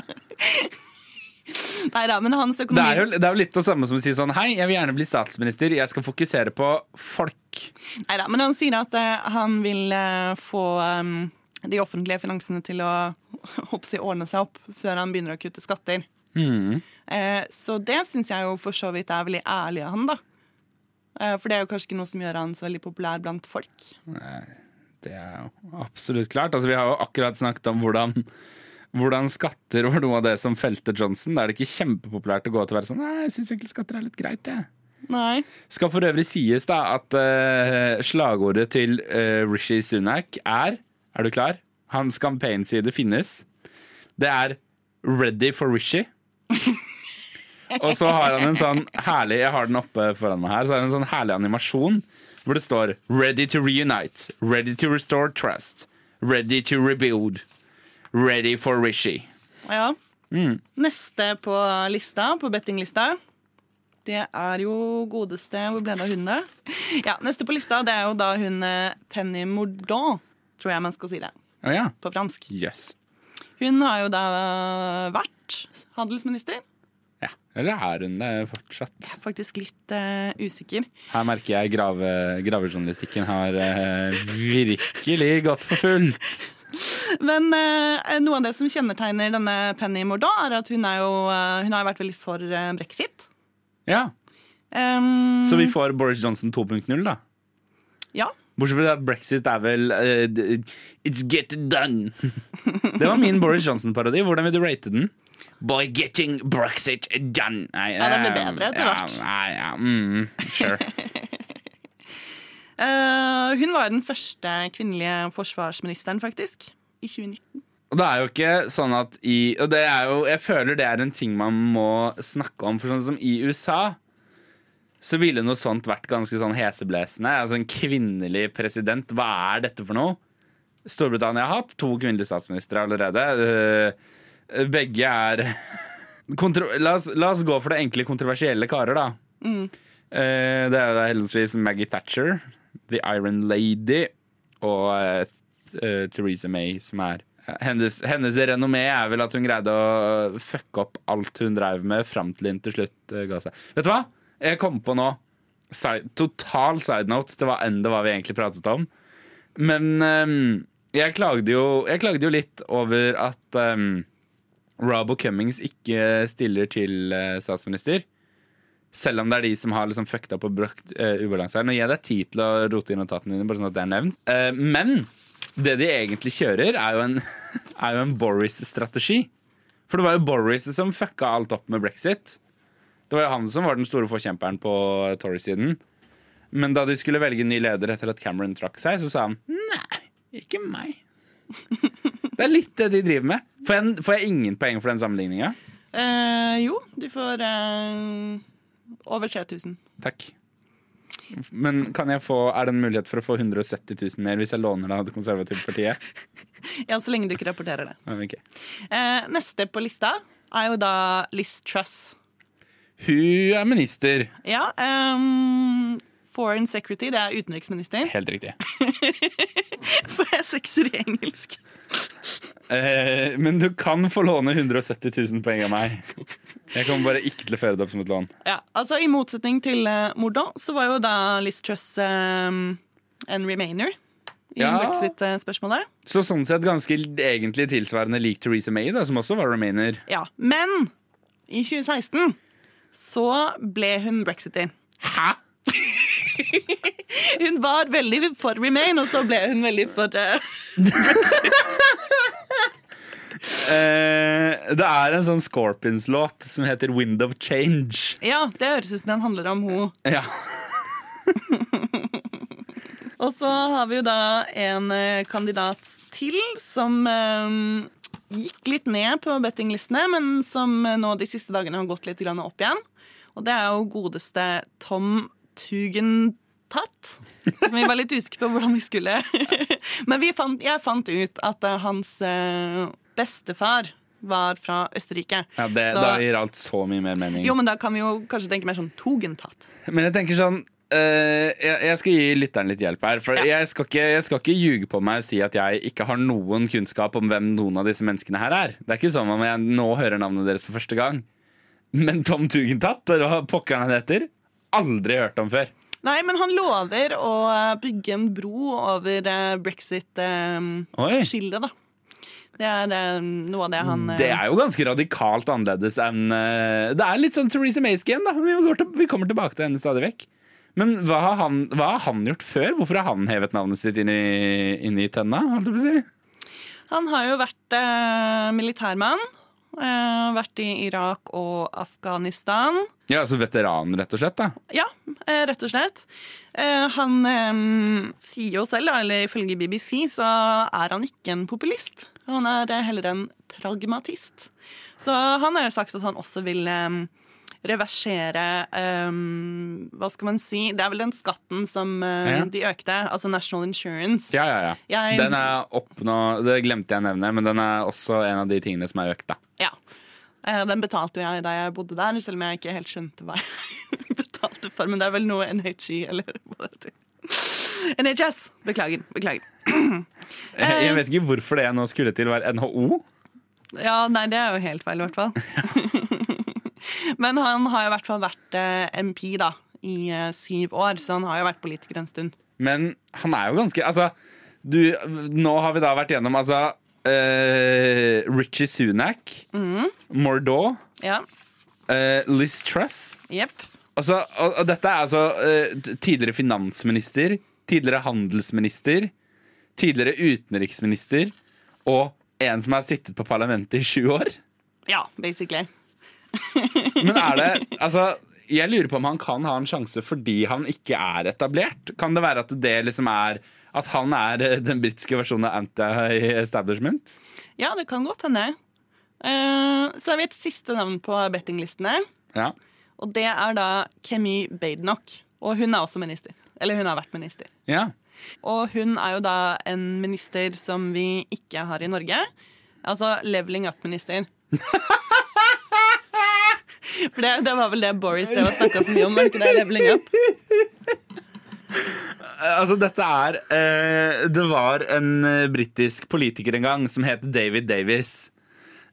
Nei da, men hans Det er, jo, det er jo litt det samme som å si sånn Hei, jeg vil gjerne bli statsminister. Jeg skal fokusere på folk. Neida, men han sier at uh, han vil uh, få um, de offentlige finansene til å håper ordne seg opp før han begynner å kutte skatter. Hmm. Eh, så det syns jeg jo for så vidt er veldig ærlig av han, da. Eh, for det er jo kanskje ikke noe som gjør han så veldig populær blant folk. Det er jo absolutt klart. Altså, vi har jo akkurat snakket om hvordan, hvordan skatter var noe av det som felte Johnson. Da er det ikke kjempepopulært å gå til å være sånn Nei, jeg syns egentlig skatter er litt greit, jeg. Nei. Skal for øvrig sies da at uh, slagordet til uh, Rishi Sunak er Er du klar? Hans campaignside finnes. Det er 'Ready for Rishi'. Og så har han en sånn herlig Jeg har den oppe foran meg her. Så har han en sånn herlig animasjon hvor det står 'Ready to reunite', 'Ready to restore trust', 'Ready to rebuild', 'Ready for Rishi'. Ja. Mm. Neste på lista, på bettinglista, det er jo godeste Hvor ble det av hun, da? Ja, neste på lista, det er jo da hun eh, Penny Mordaunt, tror jeg man skal si det Oh, ja. på fransk. Jøss. Hun har jo da vært handelsminister. Ja. Eller er hun det fortsatt? Jeg er Faktisk litt uh, usikker. Her merker jeg grave, gravejournalistikken har uh, virkelig gått for fullt. Men uh, noe av det som kjennetegner denne Penny Mordaunt, er at hun, er jo, hun har vært veldig for brexit. Ja, Um, Så vi får Boris Johnson 2.0, da. Ja. Bortsett fra at brexit er vel uh, It's get done. Det var min Boris Johnson-parodi. Hvordan vil du rate den? By getting brexit done. Nei, Ja, den blir eh, bedre etter hvert. Ja, ja, mm, sure. uh, hun var den første kvinnelige forsvarsministeren, faktisk. I 2019. Og det er jo ikke sånn at i Og det er jo, jeg føler det er en ting man må snakke om. For sånn som i USA så ville noe sånt vært ganske sånn heseblesende. Altså En kvinnelig president, hva er dette for noe? Storbritannia har hatt to kvinnelige statsministre allerede. Eh, Begge er kontro la, oss, la oss gå for det enkle, kontroversielle karer, da. Mm. Det er jo heldigvis Maggie Thatcher, The Iron Lady, og eh, eh, Theresa May, som er hennes, hennes renommé er vel at hun greide å fucke opp alt hun drev med, fram til hun til slutt eh, ga seg. Vet du hva? Jeg kom på nå side, Total side note til hva enn det var vi egentlig pratet om. Men um, jeg, klagde jo, jeg klagde jo litt over at um, Robo Cummings ikke stiller til uh, statsminister. Selv om det er de som har liksom fucka opp og brukt uh, ubalanse her. Nå gir jeg deg tid til å rote i notatene dine, bare sånn at det er nevnt. Uh, men det de egentlig kjører, er jo en, en Boris-strategi. For det var jo Boris som fucka alt opp med brexit. Det var jo han som var den store forkjemperen på Tory-siden. Men da de skulle velge ny leder etter at Cameron trakk seg, så sa han nei, ikke meg. Det er litt det de driver med. Får jeg, får jeg ingen poeng for den sammenligninga? Eh, jo, du får eh, over 3000. Takk. Men kan jeg få, er det en mulighet for å få 170 000 mer hvis jeg låner av Det konservative partiet? Ja, så lenge du ikke rapporterer det. Okay. Eh, neste på lista er jo da Liz Truss. Hun er minister. Ja, Um, Foreign Secretary, det er utenriksminister. Helt riktig. For jeg er sekser i engelsk. Eh, men du kan få låne 170 000 poeng av meg. Jeg kommer bare ikke til å føre det opp som et lån. Ja, altså I motsetning til uh, Mordon, så var jo da Liz Truss um, en remainer i Ja. brexit-spørsmålet. Så sånn sett ganske egentlig tilsvarende lik Theresa May, da, som også var remainer. Ja, men i 2016 så ble hun brexity. Hæ? Hun var veldig for remain, og så ble hun veldig for eh, Eh, det er en sånn Scorpions-låt som heter Wind of Change. Ja, det høres ut som den handler om hun. Ja. Og så har vi jo da en eh, kandidat til som eh, gikk litt ned på bettinglistene, men som nå de siste dagene har gått litt grann opp igjen. Og det er jo godeste Tom Tugentatt Vi var litt usikre på hvordan vi skulle Men vi fant, jeg fant ut at eh, hans eh, bestefar var fra Østerrike. ja det, Så- Da gir alt så mye mer mening. Jo, men da kan vi jo kanskje tenke mer sånn Tugendtatt. Men jeg tenker sånn jeg, jeg skal gi lytteren litt hjelp her. For jeg, skal ikke, jeg skal ikke ljuge på meg og si at jeg ikke har noen kunnskap om hvem noen av disse menneskene her er. Det er ikke sånn om jeg nå hører navnet deres for første gang. Men Tom Tugentatt eller pokkeren han heter, aldri hørt om før. Nei, men han lover å eh, bygge en bro over eh, brexit-skillet, da. Det er eh, noe av det han eh, Det er jo ganske radikalt annerledes enn eh, Det er litt sånn Theresa Mayske igjen, da. Vi, til, vi kommer tilbake til henne stadig vekk. Men hva har, han, hva har han gjort før? Hvorfor har han hevet navnet sitt inn i, inn i tønna? Si? Han har jo vært eh, militærmann. eh, vært i Irak og Afghanistan. Ja, altså veteran, rett og slett. da Ja, eh, rett og slett. Eh, han eh, sier jo selv, eller ifølge BBC, så er han ikke en populist. Han er heller en pragmatist. Så han har jo sagt at han også vil eh, reversere um, Hva skal man si? Det er vel den skatten som uh, Ja. de økte, altså National Insurance. Ja, ja, ja. Jeg- Den er opp nå, det glemte jeg å nevne, men den er også en av de tingene som er økt. da Ja. Eh, Den betalte jeg da jeg bodde der, selv om jeg ikke helt skjønte hva jeg betalte for. Men det er vel noe NHI, eller hva det heter. NHS. Beklager. Beklager. Jeg, jeg vet ikke hvorfor det jeg nå skulle til, var NHO. Ja, nei, det er jo helt feil, i hvert fall. Men han har jo i hvert fall vært eh, MP da, i eh, syv år, så han har jo vært politiker en stund. Men han er jo ganske Altså, du, nå har vi da vært gjennom altså uh, Richie Sunak, Mordau, Ja, uh, Liz Truss. Yep. Altså, og, og dette er altså uh, tidligere finansminister, tidligere handelsminister, tidligere utenriksminister og en som har sittet på parlamentet i sju år. Ja, basically. Men er det Altså, jeg lurer på om han kan ha en sjanse fordi han ikke er etablert. Kan det være at det liksom er At han er eh, den britiske versjonen av anti-establishment? Ja, det kan godt hende. Uh, så har vi et siste navn på bettinglistene. Ja. Og det er da Kemi Badenoch. Og hun er også minister. Eller hun har vært minister. ja. Og hun er jo da en minister som vi ikke har i Norge. Altså leveling up-minister. For det, det var vel det Boris drev og snakka så mye om, var ikke det? Leveling up? Eh, Altså, dette er eh, Det var en eh, britisk politiker en gang som het David Davis.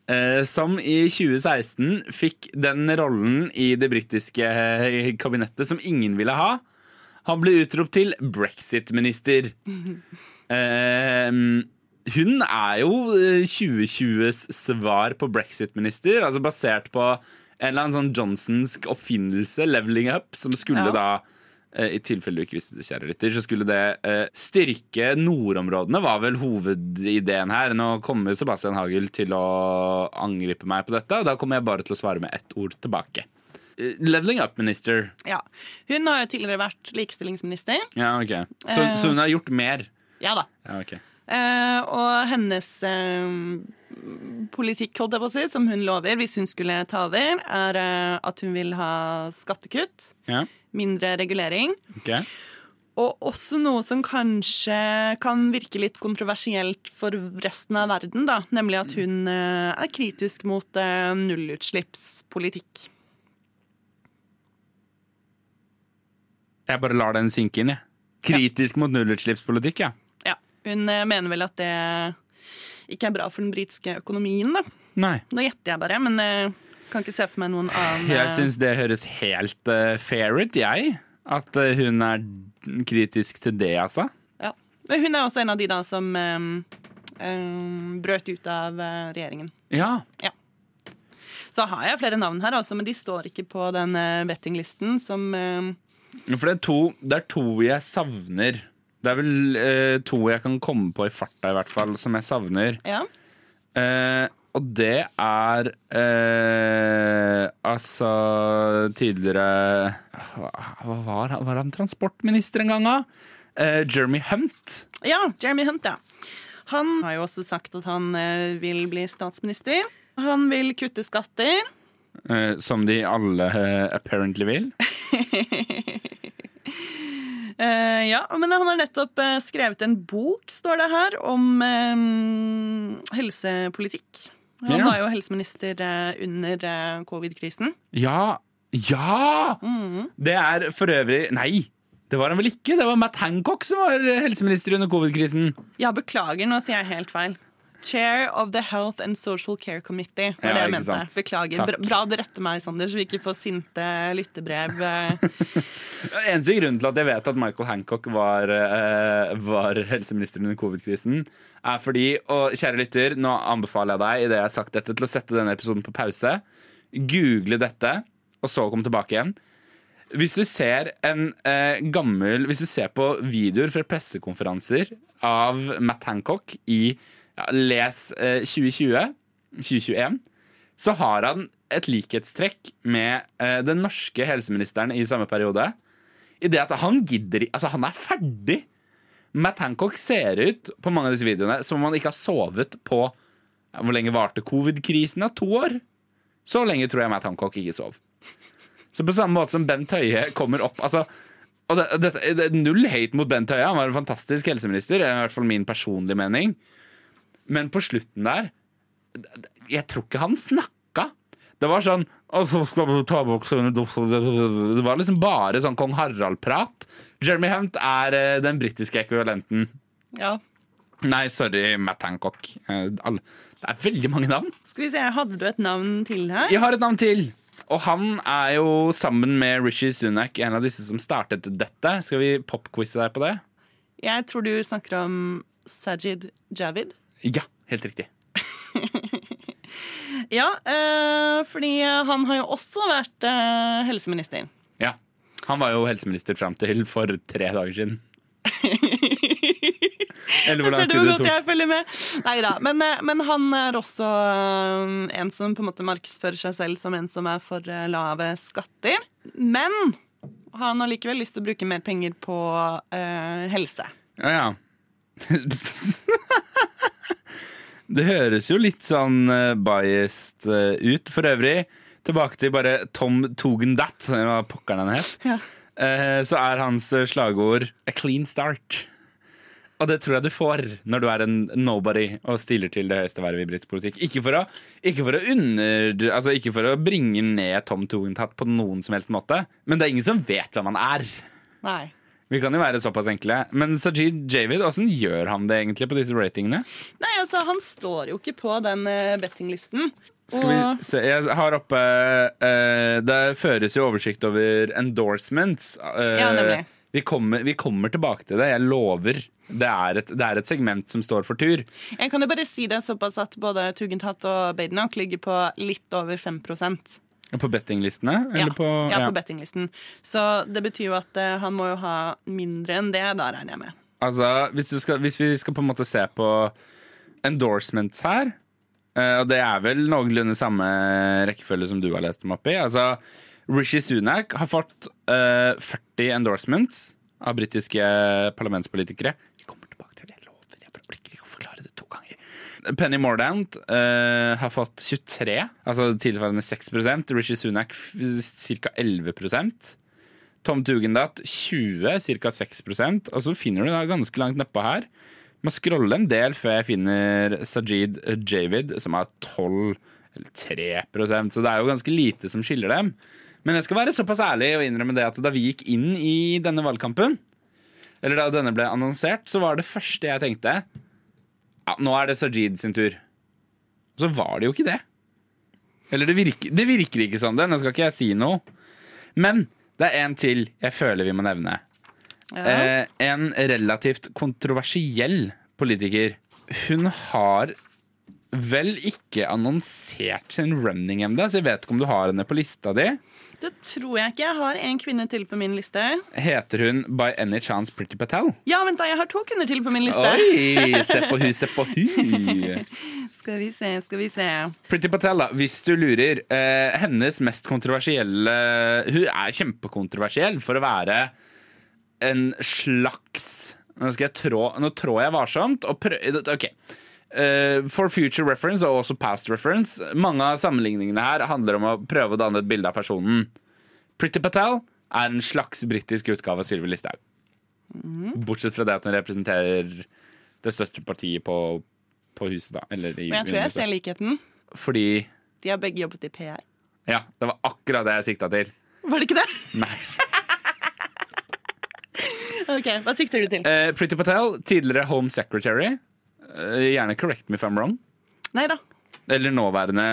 Eh, som i 2016 fikk den rollen i det britiske eh, kabinettet som ingen ville ha. Han ble utropt til brexit-minister. Eh, hun er jo eh, 2020s svar på brexit-minister, altså basert på en eller annen sånn Johnsonsk oppfinnelse, leveling up, som skulle Ja. da eh, i tilfelle du ikke visste det, kjære lytter, så skulle det eh, styrke nordområdene, var vel hovedideen her. Nå kommer Sebastian Hagel til å angripe meg på dette, og da kommer jeg bare til å svare med ett ord tilbake. eh, leveling up minister. Ja. Hun har jo tidligere vært likestillingsminister. Ja, ok. Så, Eh. så hun har gjort mer? Ja da. Ja, ok. Eh, og hennes eh, politikk, holdt jeg på å si, som hun lover hvis hun skulle ta over, er eh, at hun vil ha skattekutt, Ja, mindre regulering, Okay. og også noe som kanskje kan virke litt kontroversielt for resten av verden, da, nemlig at hun eh, er kritisk mot eh, nullutslippspolitikk. Jeg bare lar den synke inn, jeg. Kritisk mot nullutslippspolitikk, ja. Hun eh, mener vel at det ikke er bra for den britiske økonomien, da. Nei. Nå gjetter jeg bare, men eh, kan ikke se for meg noen annen Jeg eh, syns det høres helt uh, fair ut, jeg. At uh, hun er kritisk til det, altså. Ja. Men hun er også en av de da som um, um, brøt ut av uh, regjeringen. Ja. ja. Så har jeg flere navn her, altså, men de står ikke på den bettinglisten som For det er, to, det er to jeg savner. Det er vel eh, to jeg kan komme på i farta, i hvert fall, som jeg savner. Ja. Eh, og det er eh, altså tidligere Hva var han? Var han transportminister en gang, da? Eh, Jeremy Hunt. ja, Jeremy Hunt, ja. Han har jo også sagt at han eh, vil bli statsminister. Han vil kutte skatter. eh, som de alle apparently vil. Eh, ja, men han har nettopp uh, skrevet en bok, står det her, om um, helsepolitikk. Han Ja. var jo helseminister uh, under covid-krisen. Ja! Ja! Det er for øvrig Nei! Det var han vel ikke? Det var Matt Hancock som var helseminister under covid-krisen. Ja, beklager, nå sier jeg helt feil. Chair of the Health and Social Care Committee. var Ja, det jeg mente. sant. Beklager. Bra, bra du retter meg, Sander, så vi ikke får sinte lyttebrev. eh. Eneste grunnen til at jeg vet at Michael Hancock var, eh, var helseminister under covid-krisen, er fordi, og kjære lytter, nå anbefaler jeg deg i det jeg har sagt dette, til å sette denne episoden på pause. Google dette, og så komme tilbake igjen. Hvis du ser en eh, gammel Hvis du ser på videoer fra pressekonferanser av Matt Hancock i ja, Les eh, 2020, 2021, så har han et likhetstrekk med eh, den norske helseministeren i samme periode. I det at han gidder Altså, han er ferdig! Matt Hancock ser ut på mange av disse videoene som om han ikke har sovet på ja, Hvor lenge varte covid-krisen? da? To år? Så lenge tror jeg Matt Hancock ikke sov. Så på samme måte som Bent Høie kommer opp altså, og det, det, det Null hate mot Bent Høie, han var en fantastisk helseminister. I hvert fall min personlige mening. Men på slutten der Jeg tror ikke han snakka. Det var sånn «Å, så skal vi ta bort sånne do- Det var liksom bare sånn kong Harald-prat. Jeremy Hunt er eh, den britiske ekvivalenten. Ja. Nei, sorry, Matt Hancock. Eh, Det er veldig mange navn. Skal vi se, Hadde du et navn til her? Jeg har et navn til. Og han er jo sammen med Rishi Sunak en av disse som startet dette. Skal vi popquize deg på det? Jeg tror du snakker om Sajid Javid. Ja, helt riktig. Ja, eh, fordi han har jo også vært eh, helseminister. Ja. Han var jo helseminister fram til for tre dager siden. Eller Ser du hvor godt jeg følger med? Neida, men, eh, men han er også eh, en som på en måte markedsfører seg selv som en som er for eh, lave skatter. Men han har likevel lyst til å bruke mer penger på eh, helse. Ja, ja. det høres jo litt sånn eh, biased eh, ut. For øvrig, tilbake til bare Tom Togendat, hva pokkeren han het. Ja. Eh, så er hans slagord 'a clean start'. Og det tror jeg du får når du er en nobody og stiller til det høyeste vervet i britisk politikk. Ikke for å, ikke for å, under, altså ikke for å bringe ned Tom Tugendat på noen som helst måte, men det er ingen som vet hvem han er. Nei. Vi kan jo være såpass enkle. Men Sajid Javid, åssen gjør han det egentlig på disse ratingene? Nei, altså, han står jo ikke på den uh, bettinglisten. Skal vi se, Jeg har oppe uh, Det føres jo oversikt over endorsements. Uh, Ja, nemlig. vi, kommer, vi kommer tilbake til det, jeg lover. Det er, et, det er et segment som står for tur. Jeg kan jo bare si det såpass at både Tugendhat og Badenoch ligger på litt over 5 På bettinglistene? Ja, Eller på, ja, ja. på bettinglisten. Så det betyr jo at uh, han må jo ha mindre enn det, da regner jeg med. Altså, hvis, du skal, hvis vi skal på en måte se på endorsements her, uh, og det er vel noenlunde samme rekkefølge som du har lest dem opp i altså, Rishi Sunak har fått uh, 40 endorsements av britiske parlamentspolitikere. Vi kommer tilbake til det, jeg lover. Jeg orker ikke å forklare det to ganger. Penny Mordaunt uh, har fått 23, altså tilsvarende 6% Rishi Sunak ca. 11% Tom Tugendat 20, ca. 6 Og så finner du da ganske langt nedpå her. Må scrolle en del før jeg finner Sajid Javid, som har 12 eller 3% så det er jo ganske lite som skiller dem. Men jeg skal være såpass ærlig og innrømme det at da vi gikk inn i denne valgkampen, eller da denne ble annonsert, så var det første jeg tenkte ja, nå er det Sajid sin tur. Og så var det jo ikke det. Eller det virker, det virker ikke sånn. det, Nå skal ikke jeg si noe. Men det er en til jeg føler vi må nevne. Ja. Eh, en relativt kontroversiell politiker. Hun har vel ikke annonsert sin running ennå, så jeg vet ikke om du har henne på lista di. Det tror jeg ikke. Jeg har en kvinne til på min liste. Heter hun by any chance Pretty Patel? Ja, vent da, jeg har to kvinner til på min liste. Oi! Se på hun, se på hun. Skal vi se, skal vi se. Pretty Patel, da, hvis du lurer. Eh, hennes mest kontroversielle Hun er kjempekontroversiell for å være en slags Nå skal jeg trå Nå trår jeg varsomt og prøver OK. Eh, for future reference og også past reference. Mange av sammenligningene her handler om å prøve å danne et bilde av personen. Pretty Patel er en slags britisk utgave av Sylvi Listhaug. Bortsett fra det at hun representerer det største partiet på, på huset, da. Eller i Men jeg tror jeg ser likheten. Fordi De har begge jobbet i PR. Ja, det var akkurat det jeg sikta til. Var det ikke det? Nei. Ok, Hva sikter du til? Uh, Pretty Patel, tidligere Home Secretary. Eh, gjerne correct me if I'm wrong. Neida. Eller nåværende,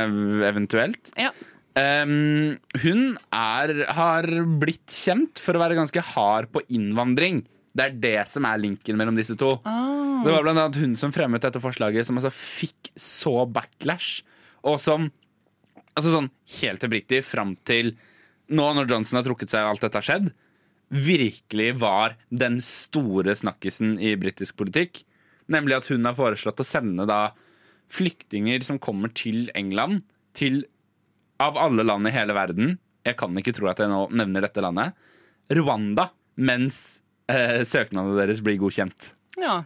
eventuelt. Ja. Um, hun er, har blitt kjent for å være ganske hard på innvandring. Det er det som er linken mellom disse to. Ah. Det var blant annet hun som fremmet dette forslaget, som altså fikk så backlash. Og som altså sånn helt oppriktig fram til nå når Johnson har trukket seg og alt dette har skjedd, virkelig var den store snakkisen i britisk politikk. Nemlig at hun har foreslått å sende da flyktninger som kommer til England, til av alle land i hele verden Jeg kan ikke tro at jeg nå nevner dette landet. Rwanda, mens eh, søknadene deres blir godkjent. Ja.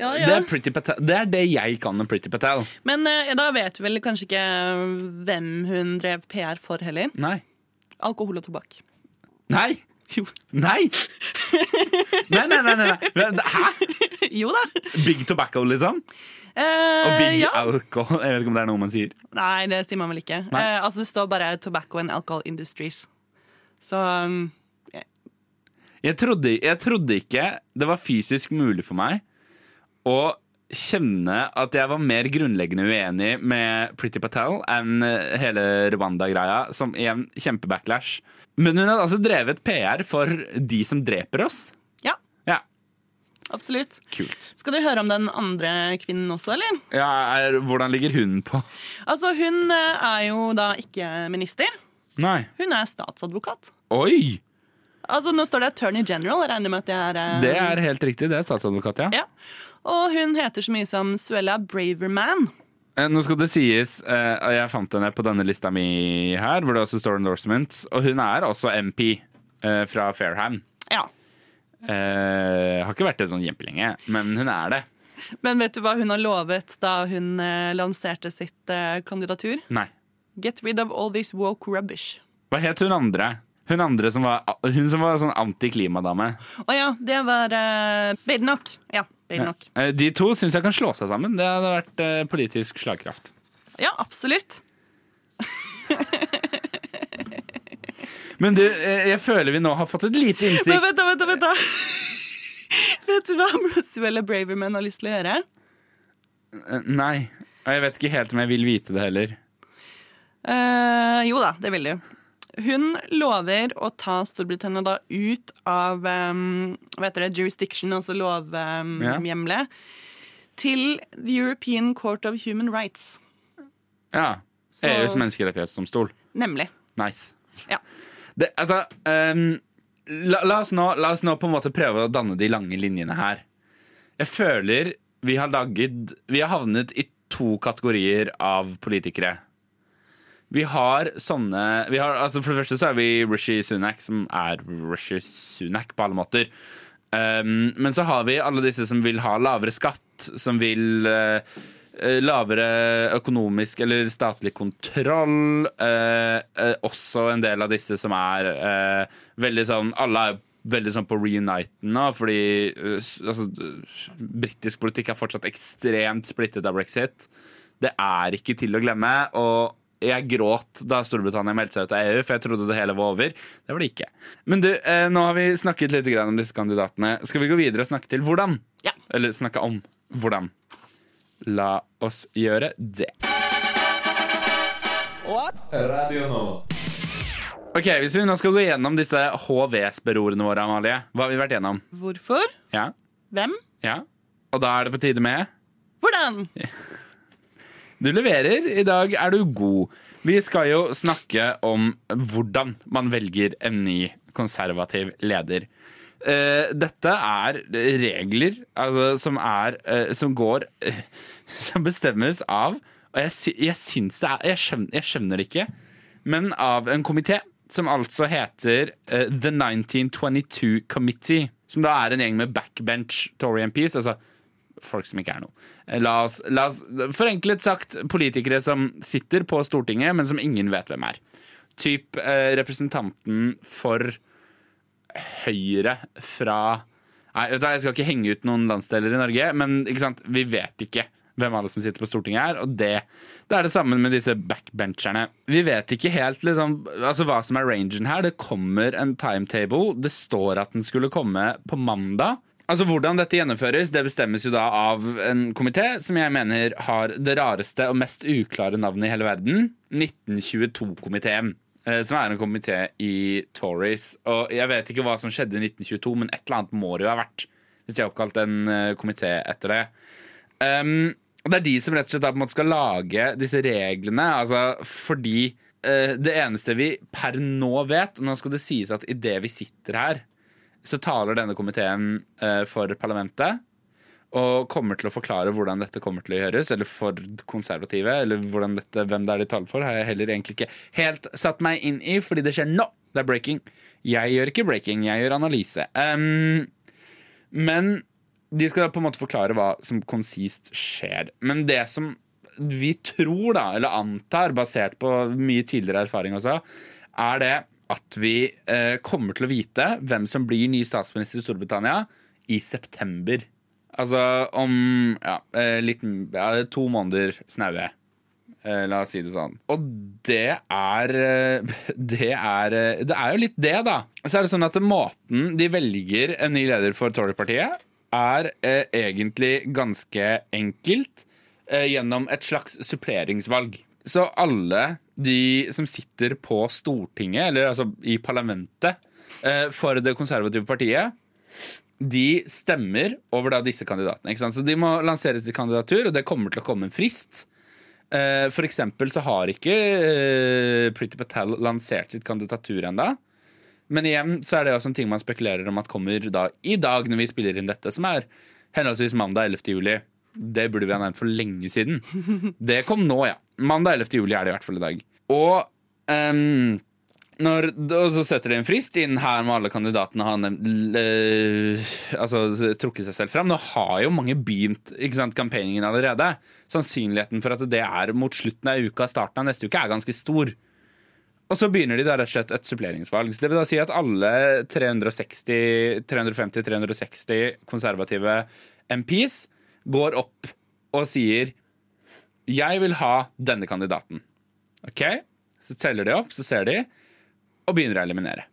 Ja, Det, er Patel. det er det jeg kan om Pretty Patel. Men eh, da vet du vel kanskje ikke hvem hun drev PR for heller. Nei. Alkohol og tobakk. Nei! Jo. Nei! Nei, nei, nei, nei. Hæ? jo da. Big tobacco, liksom? Eh, Og big ja. alcohol. Jeg vet ikke om det er noe man sier. Nei, det sier man vel ikke. Eh, altså Det står bare 'Tobacco and Alcohol Industries'. Så um, Jeg trodde, jeg trodde ikke det var fysisk mulig for meg å kjenne at jeg var mer grunnleggende uenig med Pretty Patel enn eh, hele Rwanda-greia, som igjen kjempebacklash. Men hun hadde altså drevet PR for de som dreper oss. ja, Ja, absolutt. kult. Skal du høre om den andre kvinnen også, eller? Ja, er, hvordan ligger hun på? Altså, Hun eh, er jo da ikke minister. Nei. Hun er statsadvokat. Oi! Altså, Nå står det Attorney General. Jeg regner med at det er eh, Det er helt riktig. Det er statsadvokat, ja. Ja. Og hun heter så mye som Suella Braverman. Eh, Nå skal det sies, eh, jeg fant henne på denne lista mi her, hvor det også står endorsements, og hun er også MP eh, fra Fairham. Ja. Eh, har ikke vært det sånn kjempelenge, men hun er det. Men vet du hva hun har lovet da hun lanserte sitt kandidatur? Nei. Get rid of all this woke rubbish. Hva het hun andre? Hun andre som var, hun som var sånn antiklimadame. Å ja, det var uh, Badenoch. Ja, Badenoch. Ja. De to syns jeg kan slå seg sammen. Det hadde vært uh, politisk slagkraft. Ja, absolutt. Men du, eh, jeg føler vi nå har fått et lite Men innsikt. vent, da, vent, da, vent da. Vet du hva Roswell og Braverman har lyst til å gjøre? Eh, Nei. Og jeg vet ikke helt om jeg vil vite det heller. Uh, jo da, det vil du. Hun lover å ta Storbritannia da ut av um, hva heter det, jurisdiction, altså Ja. til The European Court of Human Rights. Ja. Så- EUs menneskerettighetsdomstol. Nemlig. Nice. Ja. Det, altså, um, la, la, oss nå, la oss nå på en måte prøve å danne de lange linjene her. Jeg føler vi har laget Vi har havnet i to kategorier av politikere. Vi har sånne vi har, altså For det første så er vi Rishi Sunak, som er Rishi Sunak på alle måter. Um, men så har vi alle disse som vil ha lavere skatt, som vil uh, lavere økonomisk eller statlig kontroll. Eh, uh, også en del av disse som er veldig sånn Alle er veldig sånn på reuniten nå, fordi altså, britisk politikk er fortsatt ekstremt splittet av brexit. Det er ikke til å glemme. og jeg gråt da Storbritannia meldte seg ut av EU, for jeg trodde det hele var over. Det var det ikke. Men du, eh, nå har vi snakket litt om disse kandidatene. Skal vi gå videre og snakke til hvordan? Ja. Eller snakke om hvordan? La oss gjøre det. Radio nå. Ok, Hvis vi nå skal gå gjennom disse HV-spørordene våre, Amalie, hva har vi vært gjennom? Hvorfor? Ja, Hvem? ja. Og da er det på tide med Hvordan? Du leverer. I dag er du god. Vi skal jo snakke om hvordan man velger en ny konservativ leder. Uh, dette er regler altså, som, er, uh, som går Som bestemmes av Og jeg, sy jeg syns det er jeg skjønner, jeg skjønner, det ikke, men av en komité som altså heter The 1922 Committee. Som da er en gjeng med backbench Tory MPs. Altså folk som ikke er noe. La oss, la oss, Forenklet sagt politikere som sitter på Stortinget, men som ingen vet hvem er. Typ eh, representanten for Høyre fra Nei, Jeg skal ikke henge ut noen landsdeler i Norge, men vi vet ikke hvem alle som sitter på Stortinget er. Og det, det er det samme med disse backbencherne. Vi vet ikke helt liksom, altså, hva som er rangen her. Det kommer en timetable. Det står at den skulle komme på mandag. Altså Hvordan dette gjennomføres, det bestemmes jo da av en komité som jeg mener har det rareste og mest uklare navnet i hele verden. 1922-komiteen. eh, Som er en komité i Tories. Og jeg vet ikke hva som skjedde i 1922, men et eller annet må det jo ha vært. Hvis de har oppkalt en eh, komité etter det. Um, og det er de som rett og slett da på en måte skal lage disse reglene. Altså fordi eh, det eneste vi per nå vet, og nå skal det sies at idet vi sitter her, så taler denne komiteen eh, for parlamentet. Og kommer til å forklare hvordan dette kommer til å gjøres. Eller for konservative. Eller dette, hvem det er de taler for, har jeg heller egentlig ikke helt satt meg inn i, fordi det skjer nå. Det er breaking. Jeg gjør ikke breaking, jeg gjør analyse. Um, men de skal på en måte forklare hva som konsist skjer. Men det som vi tror, da, eller antar, basert på mye tidligere erfaring også, er det at vi eh, kommer til å vite hvem som blir ny statsminister i Storbritannia i september. Altså om ja, eh, litt, ja, to måneder snaue. Eh, la oss si det sånn. Og det er eh, Det er Det er jo litt det, da. Så er det sånn at måten de velger en ny leder for Tory-partiet, er eh, egentlig ganske enkelt gjennom et slags suppleringsvalg. Så alle de som sitter på Stortinget, eller altså i parlamentet, eh, for det konservative partiet, de stemmer over da disse kandidatene. Så de må lanseres til kandidatur, og det kommer til å komme en frist. Eh, For eksempel så har ikke eh, Priti Patel lansert sitt kandidatur ennå. Men igjen så er det også en ting man spekulerer om at kommer da i dag når vi spiller inn dette, som er henholdsvis mandag 11. juli. Det burde vi ha nevnt for lenge siden. Det kom nå, ja. Mandag 11. juli er det i hvert fall i dag. Og, um, når, og så setter de en frist inn her med alle kandidatene har øh, altså, trukket seg selv fram. Nå har jo mange begynt campaigningen allerede. Sannsynligheten for at det er mot slutten av uka, starten av neste uke, er ganske stor. Og så begynner de da rett og slett et suppleringsvalg. Så det vil da si at alle 350-360 konservative MPs går opp og sier jeg vil ha denne kandidaten. Ok? Så teller de opp, så ser de, og begynner å eliminere.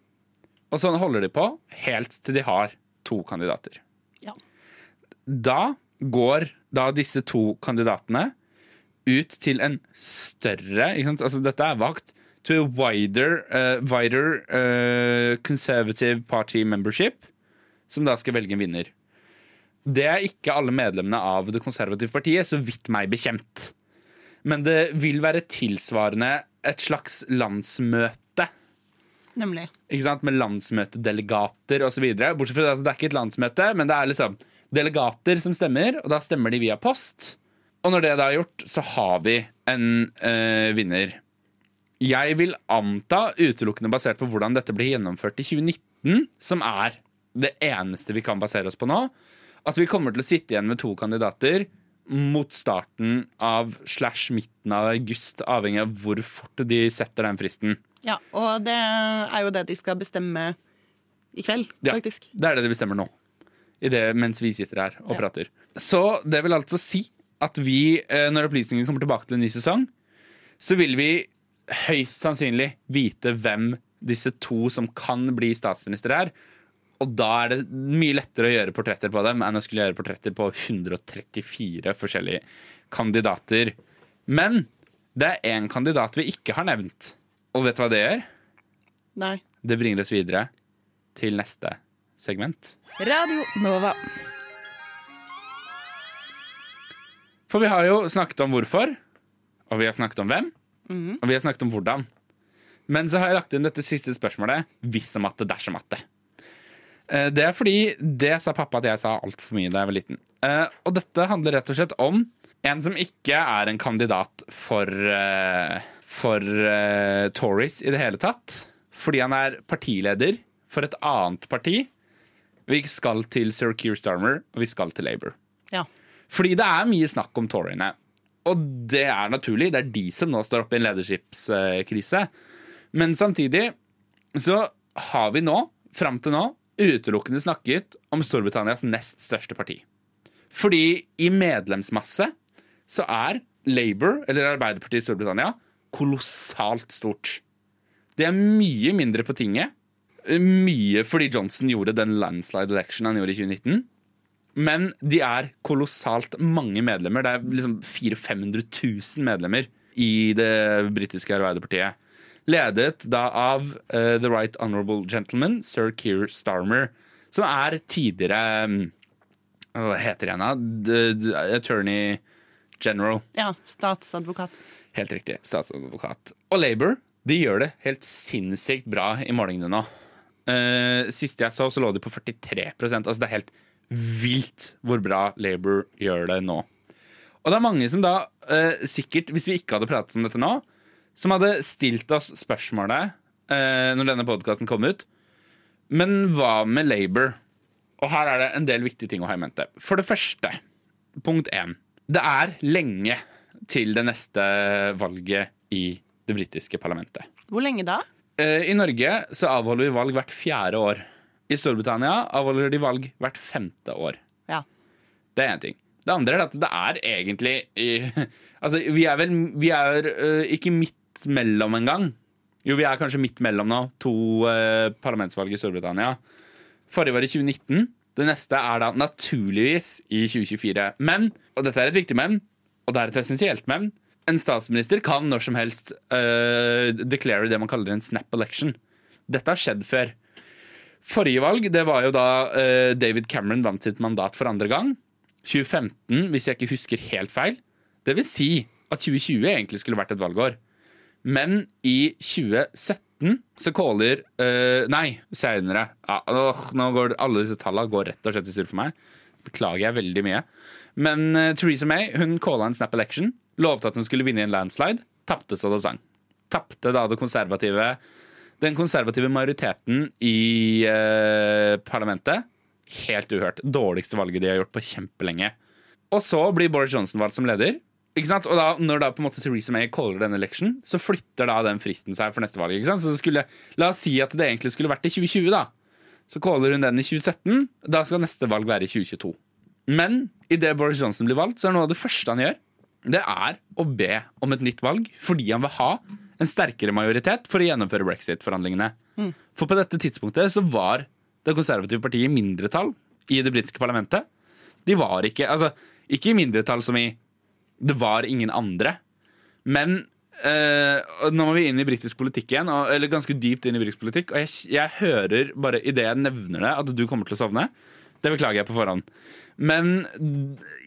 Og sånn holder de på helt til de har to kandidater. Ja. Da går da disse to kandidatene ut til en større? Altså dette er vakt To a wider, uh, wider uh, conservative party membership, som da skal velge en vinner. Det er ikke alle medlemmene av Det konservative partiet, så vidt meg bekjent. Men det vil være tilsvarende et slags landsmøte. Nemlig. Ikke sant? Med landsmøtedelegater osv. Bortsett fra at det er ikke et landsmøte, men det er liksom delegater som stemmer, og da stemmer de via post. Og når det da er gjort, så har vi en øh, vinner. Jeg vil anta, utelukkende basert på hvordan dette ble gjennomført i 2019, som er det eneste vi kan basere oss på nå, at vi kommer til å sitte igjen med to kandidater mot starten av slash midten av august, avhengig av hvor fort de setter den fristen. Ja, og det er jo det de skal bestemme i kveld, faktisk. Ja. Det er det de bestemmer nå. I det, mens vi sitter her og Ja. prater. Så det vil altså si at vi, eh, når opplysningen kommer tilbake til en ny sesong, så vil vi høyst sannsynlig vite hvem disse to som kan bli statsminister er. Og da er det mye lettere å gjøre portretter på dem enn å skulle gjøre portretter på 134 forskjellige kandidater. Men det er én kandidat vi ikke har nevnt. Og vet du hva det gjør? Nei. Det bringer oss videre til neste segment. Radio Nova. For vi har jo snakket om hvorfor, og vi har snakket om hvem, og vi har snakket om hvordan. Men så har jeg lagt inn dette siste spørsmålet hvis om at det, dersom at det. Eh, er fordi det sa pappa at jeg sa altfor mye da jeg var liten. Eh, Og dette handler rett og slett om en som ikke er en kandidat for, eh, for Tories i det hele tatt. Fordi han er partileder for et annet parti. Vi skal til Sir Keir Starmer, og vi skal til Labour. Ja. Fordi det er mye snakk om Toryene. Og det er naturlig. Det er de som nå står oppe i en lederskipskrise. Men samtidig så har vi nå, fram til nå, utelukkende snakket om Storbritannias nest største parti. Fordi i medlemsmasse så er Labour, eller Arbeiderpartiet i Storbritannia, kolossalt stort. Det er mye mindre på tinget. Mye fordi Johnson gjorde den landslide election han gjorde i 2019. Men de er kolossalt mange medlemmer. Det er liksom 400 000-500 000 medlemmer i det britiske Arbeiderpartiet. Ledet da av uh, The Right Honorable Gentleman, sir Keir Starmer, som er tidligere um, Hva heter han da? Attorney General. ja. Statsadvokat. Helt riktig. Statsadvokat. Og Labour de gjør det helt sinnssykt bra i målingene nå. Uh, sist jeg så, så lå de på 43% Altså Det er helt vilt hvor bra Labour gjør det nå. Og det er mange som da uh, sikkert, hvis vi ikke hadde pratet om dette nå, som hadde stilt oss spørsmålet eh, når denne podkasten kom ut. Men hva med Labour? Og her er det en del viktige ting å ha i mente. For det første, punkt én. Det er lenge til det neste valget i det britiske parlamentet. Hvor lenge da? Eh, I Norge så avholder vi valg hvert fjerde år. I Storbritannia avholder de valg hvert femte år. Ja. Det er én ting. Det andre er at det er egentlig i- Altså, vi er vel Vi er uh, ikke midt mellom en gang. Jo, vi er kanskje midt mellom nå. To eh, parlamentsvalg i Storbritannia. Forrige var i 2019. Det neste er da naturligvis i 2024. Men, og dette er et viktig men, og det er et essensielt men, en statsminister kan når som helst øh, declare det man kaller en snap election. Dette har skjedd før. Forrige valg det var jo da eh, David Cameron vant sitt mandat for andre gang. 2015, hvis jeg ikke husker helt feil. Det vil si at 2020 egentlig skulle vært et valgår. Men i 2017 så caller uh, Nei, seinere. Ja, nå går alle disse tallene går rett og slett i surr for meg. Beklager jeg veldig mye. Men uh, Theresa May hun calla en snap election. Lovte at hun skulle vinne i en landslide. Tapte så det sang. Tapte da det konservative den konservative majoriteten i uh, parlamentet. Helt uhørt. Dårligste valget de har gjort på kjempelenge. Og så blir Boris Johnson valgt som leder. Ikke sant? Og da, når da på en måte Theresa May caller denne election, så flytter da den fristen seg for neste valg. Ikke sant? Så skulle, La oss si at det egentlig skulle vært i 2020, da. Så caller hun den i 2017. Da skal neste valg være i 2022. Men idet Boris Johnson blir valgt, så er noe av det første han gjør, det er å be om et nytt valg fordi han vil ha en sterkere majoritet for å gjennomføre brexit-forhandlingene. For på dette tidspunktet så var det konservative partiet i mindretall i det britiske parlamentet. De var ikke Altså, ikke i mindretall som i det var ingen andre. Men eh, nå må vi inn i britisk politikk igjen, og, eller ganske dypt inn i britisk politikk. Og jeg, jeg hører bare idet jeg nevner det, at du kommer til å sovne. Det beklager jeg på forhånd. Men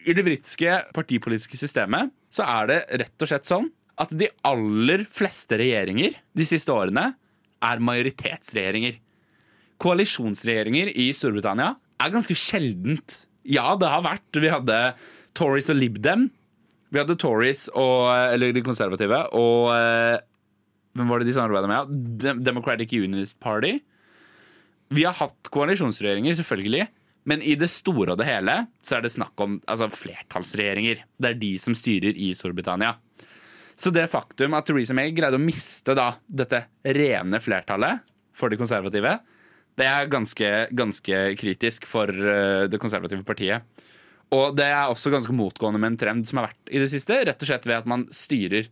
i det britiske partipolitiske systemet så er det rett og slett sånn at de aller fleste regjeringer de siste årene er majoritetsregjeringer. Koalisjonsregjeringer i Storbritannia er ganske sjeldent. Ja, det har vært. Vi hadde Tories og Lib Dem. Vi hadde Tories og Eller de konservative og eh, Hvem var det de samarbeida med? Democratic Unionist Party. Vi har hatt koalisjonsregjeringer, selvfølgelig. Men i det store og det hele så er det snakk om altså, flertallsregjeringer. Det er de som styrer i Storbritannia. Så det faktum at Theresa May greide å miste da dette rene flertallet for de konservative, det er ganske, ganske kritisk for uh, det konservative partiet. Og det er også ganske motgående med en trend som har vært i det siste. Rett og slett ved at man styrer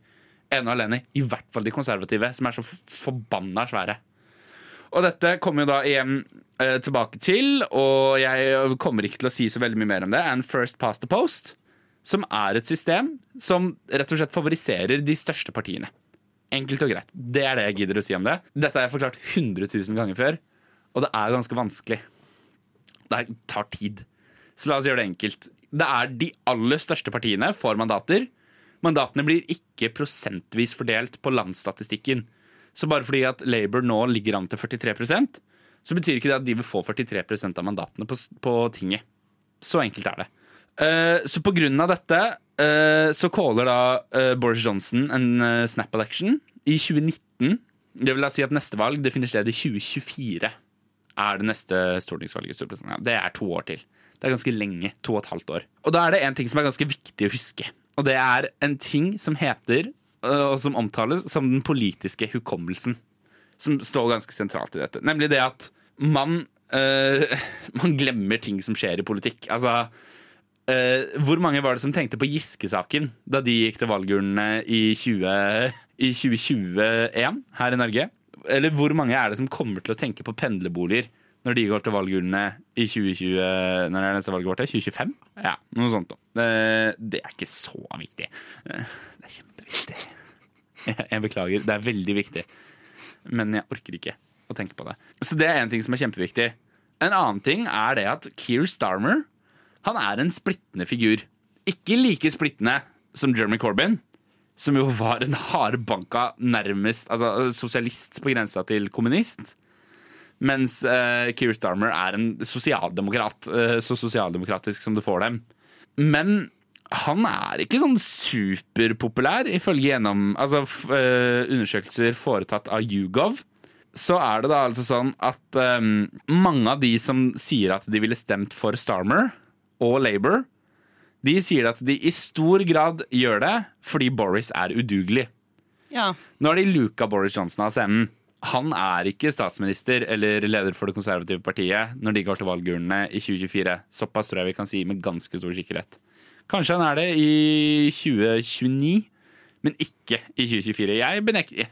ene og alene, i hvert fall de konservative, som er så forbanna svære. Og dette kommer jo da igjen eh, tilbake til, og jeg kommer ikke til å si så veldig mye mer om det, enn First Past the Post, som er et system som rett og slett favoriserer de største partiene. Enkelt og greit. Det er det jeg gidder å si om det. Dette har jeg forklart 100 000 ganger før, og det er ganske vanskelig. Det tar tid. Så la oss gjøre det enkelt. Det er de aller største partiene får mandater. Mandatene blir ikke prosentvis fordelt på landsstatistikken. Så bare fordi at Labour nå ligger an til 43% så betyr ikke det at de vil få 43% av mandatene på, på tinget. Så enkelt er det. Uh, så på grunn av dette uh, så caller da uh, Boris Johnson en snap election i 2019. Det vil da si at neste valg det finner sted i 2024. Er det neste stortingsvalget i Storbritannia. Det er to år til. Det er ganske lenge. To og et halvt år. Og da er det en ting som er ganske viktig å huske. Og det er en ting som heter og som omtales som den politiske hukommelsen. Som står ganske sentralt i dette. Nemlig det at man, øh, man glemmer ting som skjer i politikk. Altså øh, Hvor mange var det som tenkte på Giske-saken da de gikk til valgurnene i, 20, i 2021 her i Norge? Eller hvor mange er det som kommer til å tenke på pendlerboliger når de går til valgurnene i 2020 Når er neste valget vårt? 2025? Ja, noe sånt. Det, det er ikke så viktig. Det er kjempeviktig. Jeg beklager, det er veldig viktig. Men jeg orker ikke å tenke på det. Så det er en ting som er kjempeviktig. En annen ting er det at Keir Starmer han er en splittende figur. Ikke like splittende som Jeremy Corbyn, som jo var en hardbanka nærmest altså, sosialist på grensa til kommunist. Mens uh, Keir Starmer er en sosialdemokrat. Uh, så sosialdemokratisk som du får dem. Men han er ikke sånn superpopulær, ifølge gjennom altså, uh, undersøkelser foretatt av Yougov. Så er det da altså sånn at um, mange av de som sier at de ville stemt for Starmer og Labour, de sier at de i stor grad gjør det fordi Boris er udugelig. Ja. Nå har de luka Boris Johnson av scenen han er ikke statsminister eller leder for det konservative partiet når de går til valgurnene i 2024. Såpass tror jeg vi kan si med ganske stor sikkerhet. Kanskje han er det i 2029, men ikke i 2024. Jeg benekter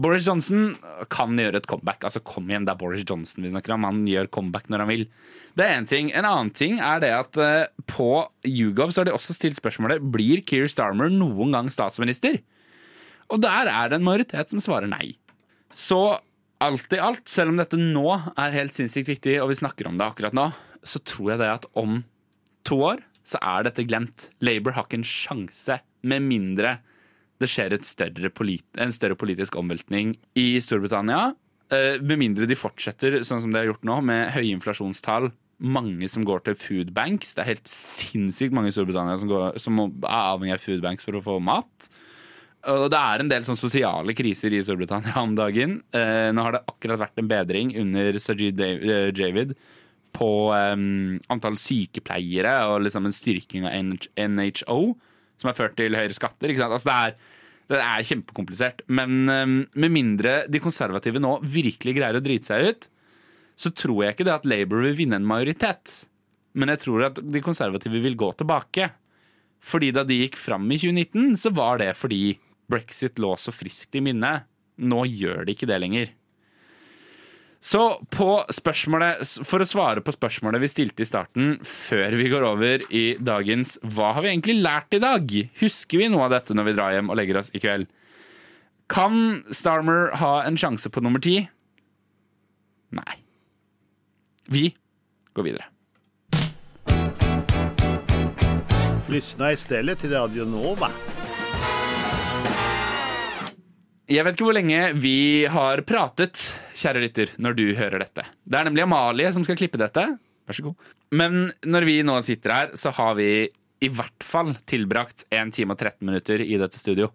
Boris Johnson kan gjøre et comeback. Altså Kom igjen, det er Boris Johnson vi snakker om. Han gjør comeback når han vil. Det er En ting. En annen ting er det at uh, på YouGov så har de også stilt spørsmålet Blir Keir Starmer noen gang statsminister. Og der er det en majoritet som svarer nei. Så alt i alt, selv om dette nå er helt sinnssykt viktig, og vi snakker om det akkurat nå, så tror jeg det at om to år så er dette glemt. Labour har ikke en sjanse, med mindre det skjer større en større politisk omveltning i Storbritannia. Eh, med mindre de fortsetter sånn som de har gjort nå, med høye inflasjonstall. Mange som går til food banks. Det er helt sinnssykt mange i Storbritannia som, går, som er avhengig av food banks for å få mat. Og det er en del sånn sosiale kriser i Storbritannia om dagen. Eh, nå har det akkurat vært en bedring under Sajid eh, Javid på eh, antall sykepleiere og liksom en styrking av NHO, som har ført til høyere skatter. Altså det, er, det, er, kjempekomplisert. Men eh, med mindre de konservative nå virkelig greier å drite seg ut, så tror jeg ikke det at Labour vil vinne en majoritet. Men jeg tror at de konservative vil gå tilbake. Fordi da de gikk fram i 2019, så var det fordi brexit lå så friskt i minnet. Nå gjør det ikke det lenger. Så på spørsmålet, for å svare på spørsmålet vi stilte i starten, før vi går over i dagens Hva har vi egentlig lært i dag? Husker vi noe av dette når vi drar hjem og legger oss i kveld? Kan Starmer ha en sjanse på nummer ti? Nei. Vi går videre. Lyssna istället till Radio Nova. Jeg vet ikke hvor lenge vi har pratet, kjære lytter, når du hører dette. Det er nemlig Amalie som skal klippe dette. Vær så god. Men når vi nå sitter her, så har vi i hvert fall tilbrakt 1 time og 13 minutter i dette studio.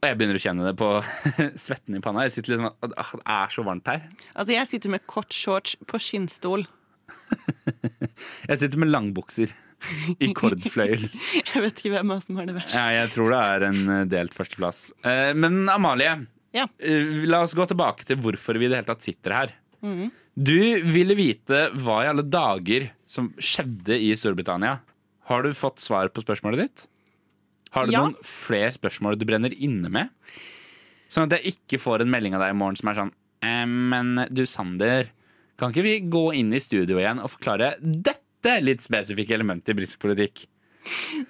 Og jeg begynner å kjenne det på svetten i panna. Jeg sitter liksom, ah, Det er så varmt her. Altså, jeg sitter med kort shorts på skinnstol. Jeg sitter med langbukser i kordfløyel. Jeg vet ikke hvem av oss som har det verst. Ja, jeg tror det er en eh, delt førsteplass. Eh, Men Amalie, Ja. eh, la oss gå tilbake til hvorfor vi i det hele tatt sitter her. Du ville vite hva i alle dager som skjedde i Storbritannia. Har du fått svar på spørsmålet ditt? Har du Ja. noen flere spørsmål du brenner inne med? Sånn at jeg ikke får en melding av deg i morgen som er sånn Men du, Sander, kan ikke vi gå inn i studio igjen og forklare dette litt spesifikke element i britisk politikk?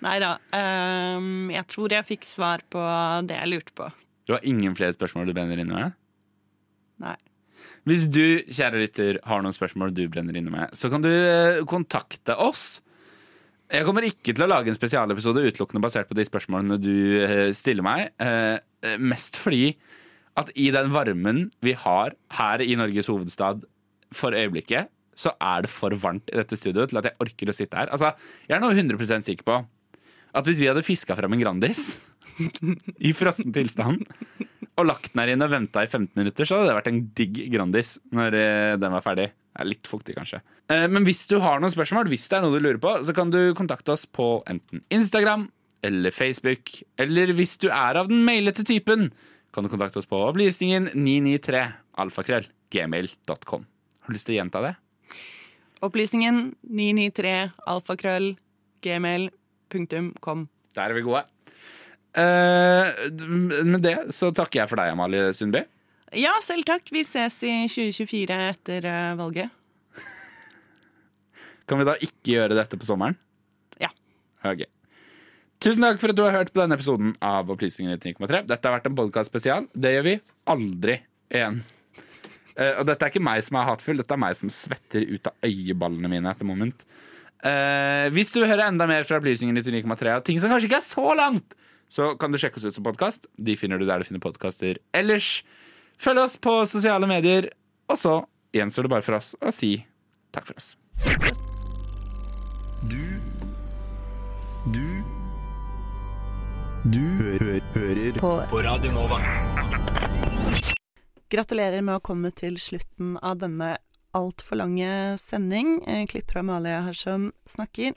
Nei da. Um, jeg tror jeg fikk svar på det jeg lurte på. Du har ingen flere spørsmål du brenner inne med? Nei. Hvis du, kjære lytter, har noen spørsmål du brenner inne med, så kan du eh, kontakte oss. Jeg kommer ikke til å lage en spesialepisode utelukkende basert på de spørsmålene du eh, stiller meg. eh, Mest fordi at i den varmen vi har her i Norges hovedstad for øyeblikket, så er det for varmt i dette studioet til at jeg orker å sitte her. Altså, jeg er nå 100% sikker på at hvis vi hadde fiska fram en Grandis i frossen tilstand og lagt den her inn og venta i 15 minutter, så hadde det vært en digg Grandis når eh, den var ferdig. Det er litt fuktig, kanskje. Eh, Men hvis du har noen spørsmål, hvis det er noe du lurer på, så kan du kontakte oss på enten Instagram eller Facebook. Eller hvis du er av den mailete typen, kan du kontakte oss på opplysningen 993 alfakrøll gmail.com. Har du lyst til å gjenta det? Opplysningen 993 alfakrøll gmail.com. Der er vi gode. Uh, med det så takker jeg for deg, Amalie Sundby. Ja, selv takk. Vi ses i 2024 etter uh, valget. Kan vi da ikke gjøre dette på sommeren? Ja. Ok. Tusen takk for at du har hørt på denne episoden av Opplysningen 99,3. Dette har vært en podkast spesial. Det gjør vi aldri igjen. Eh, og dette er ikke meg som er hatfull, dette er meg som svetter ut av øyeballene mine etter moment. Eh, hvis du hører enda mer fra Opplysningen 99,3 og ting som kanskje ikke er så langt, så kan du sjekke oss ut som podkast. De finner du der du finner podkaster ellers. Følg oss på sosiale medier, og så gjenstår det bare for oss å si takk for oss. Du Du Du hø hører På på Radio Nova. Gratulerer med å komme til slutten av denne altfor lange sending. Eh, Klipper Amalie her som snakker.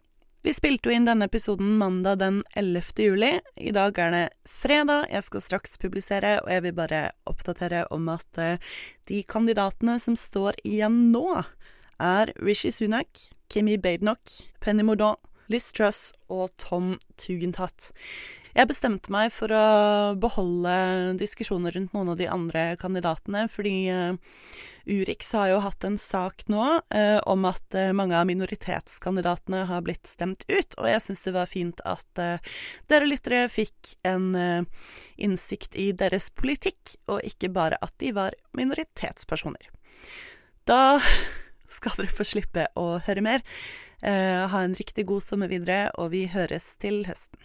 Vi spilte jo inn denne episoden mandag den 11. juli. I dag er det fredag. Jeg skal straks publisere, og jeg vil bare oppdatere om at eh, de kandidatene som står igjen nå, er Rishi Sunak, Kimi Badenoch, Penny Mordaunt, Liz Truss og Tom Tugendhat. Jeg bestemte meg for å beholde diskusjoner rundt noen av de andre kandidatene, fordi eh, Urix har jo hatt en sak nå eh, om at eh, mange av minoritetskandidatene har blitt stemt ut, og jeg syns det var fint at eh, dere lyttere fikk en eh, innsikt i deres politikk, og ikke bare at de var minoritetspersoner. Da skal dere få slippe å høre mer. Eh, ha en riktig god sommer videre, og vi høres til høsten.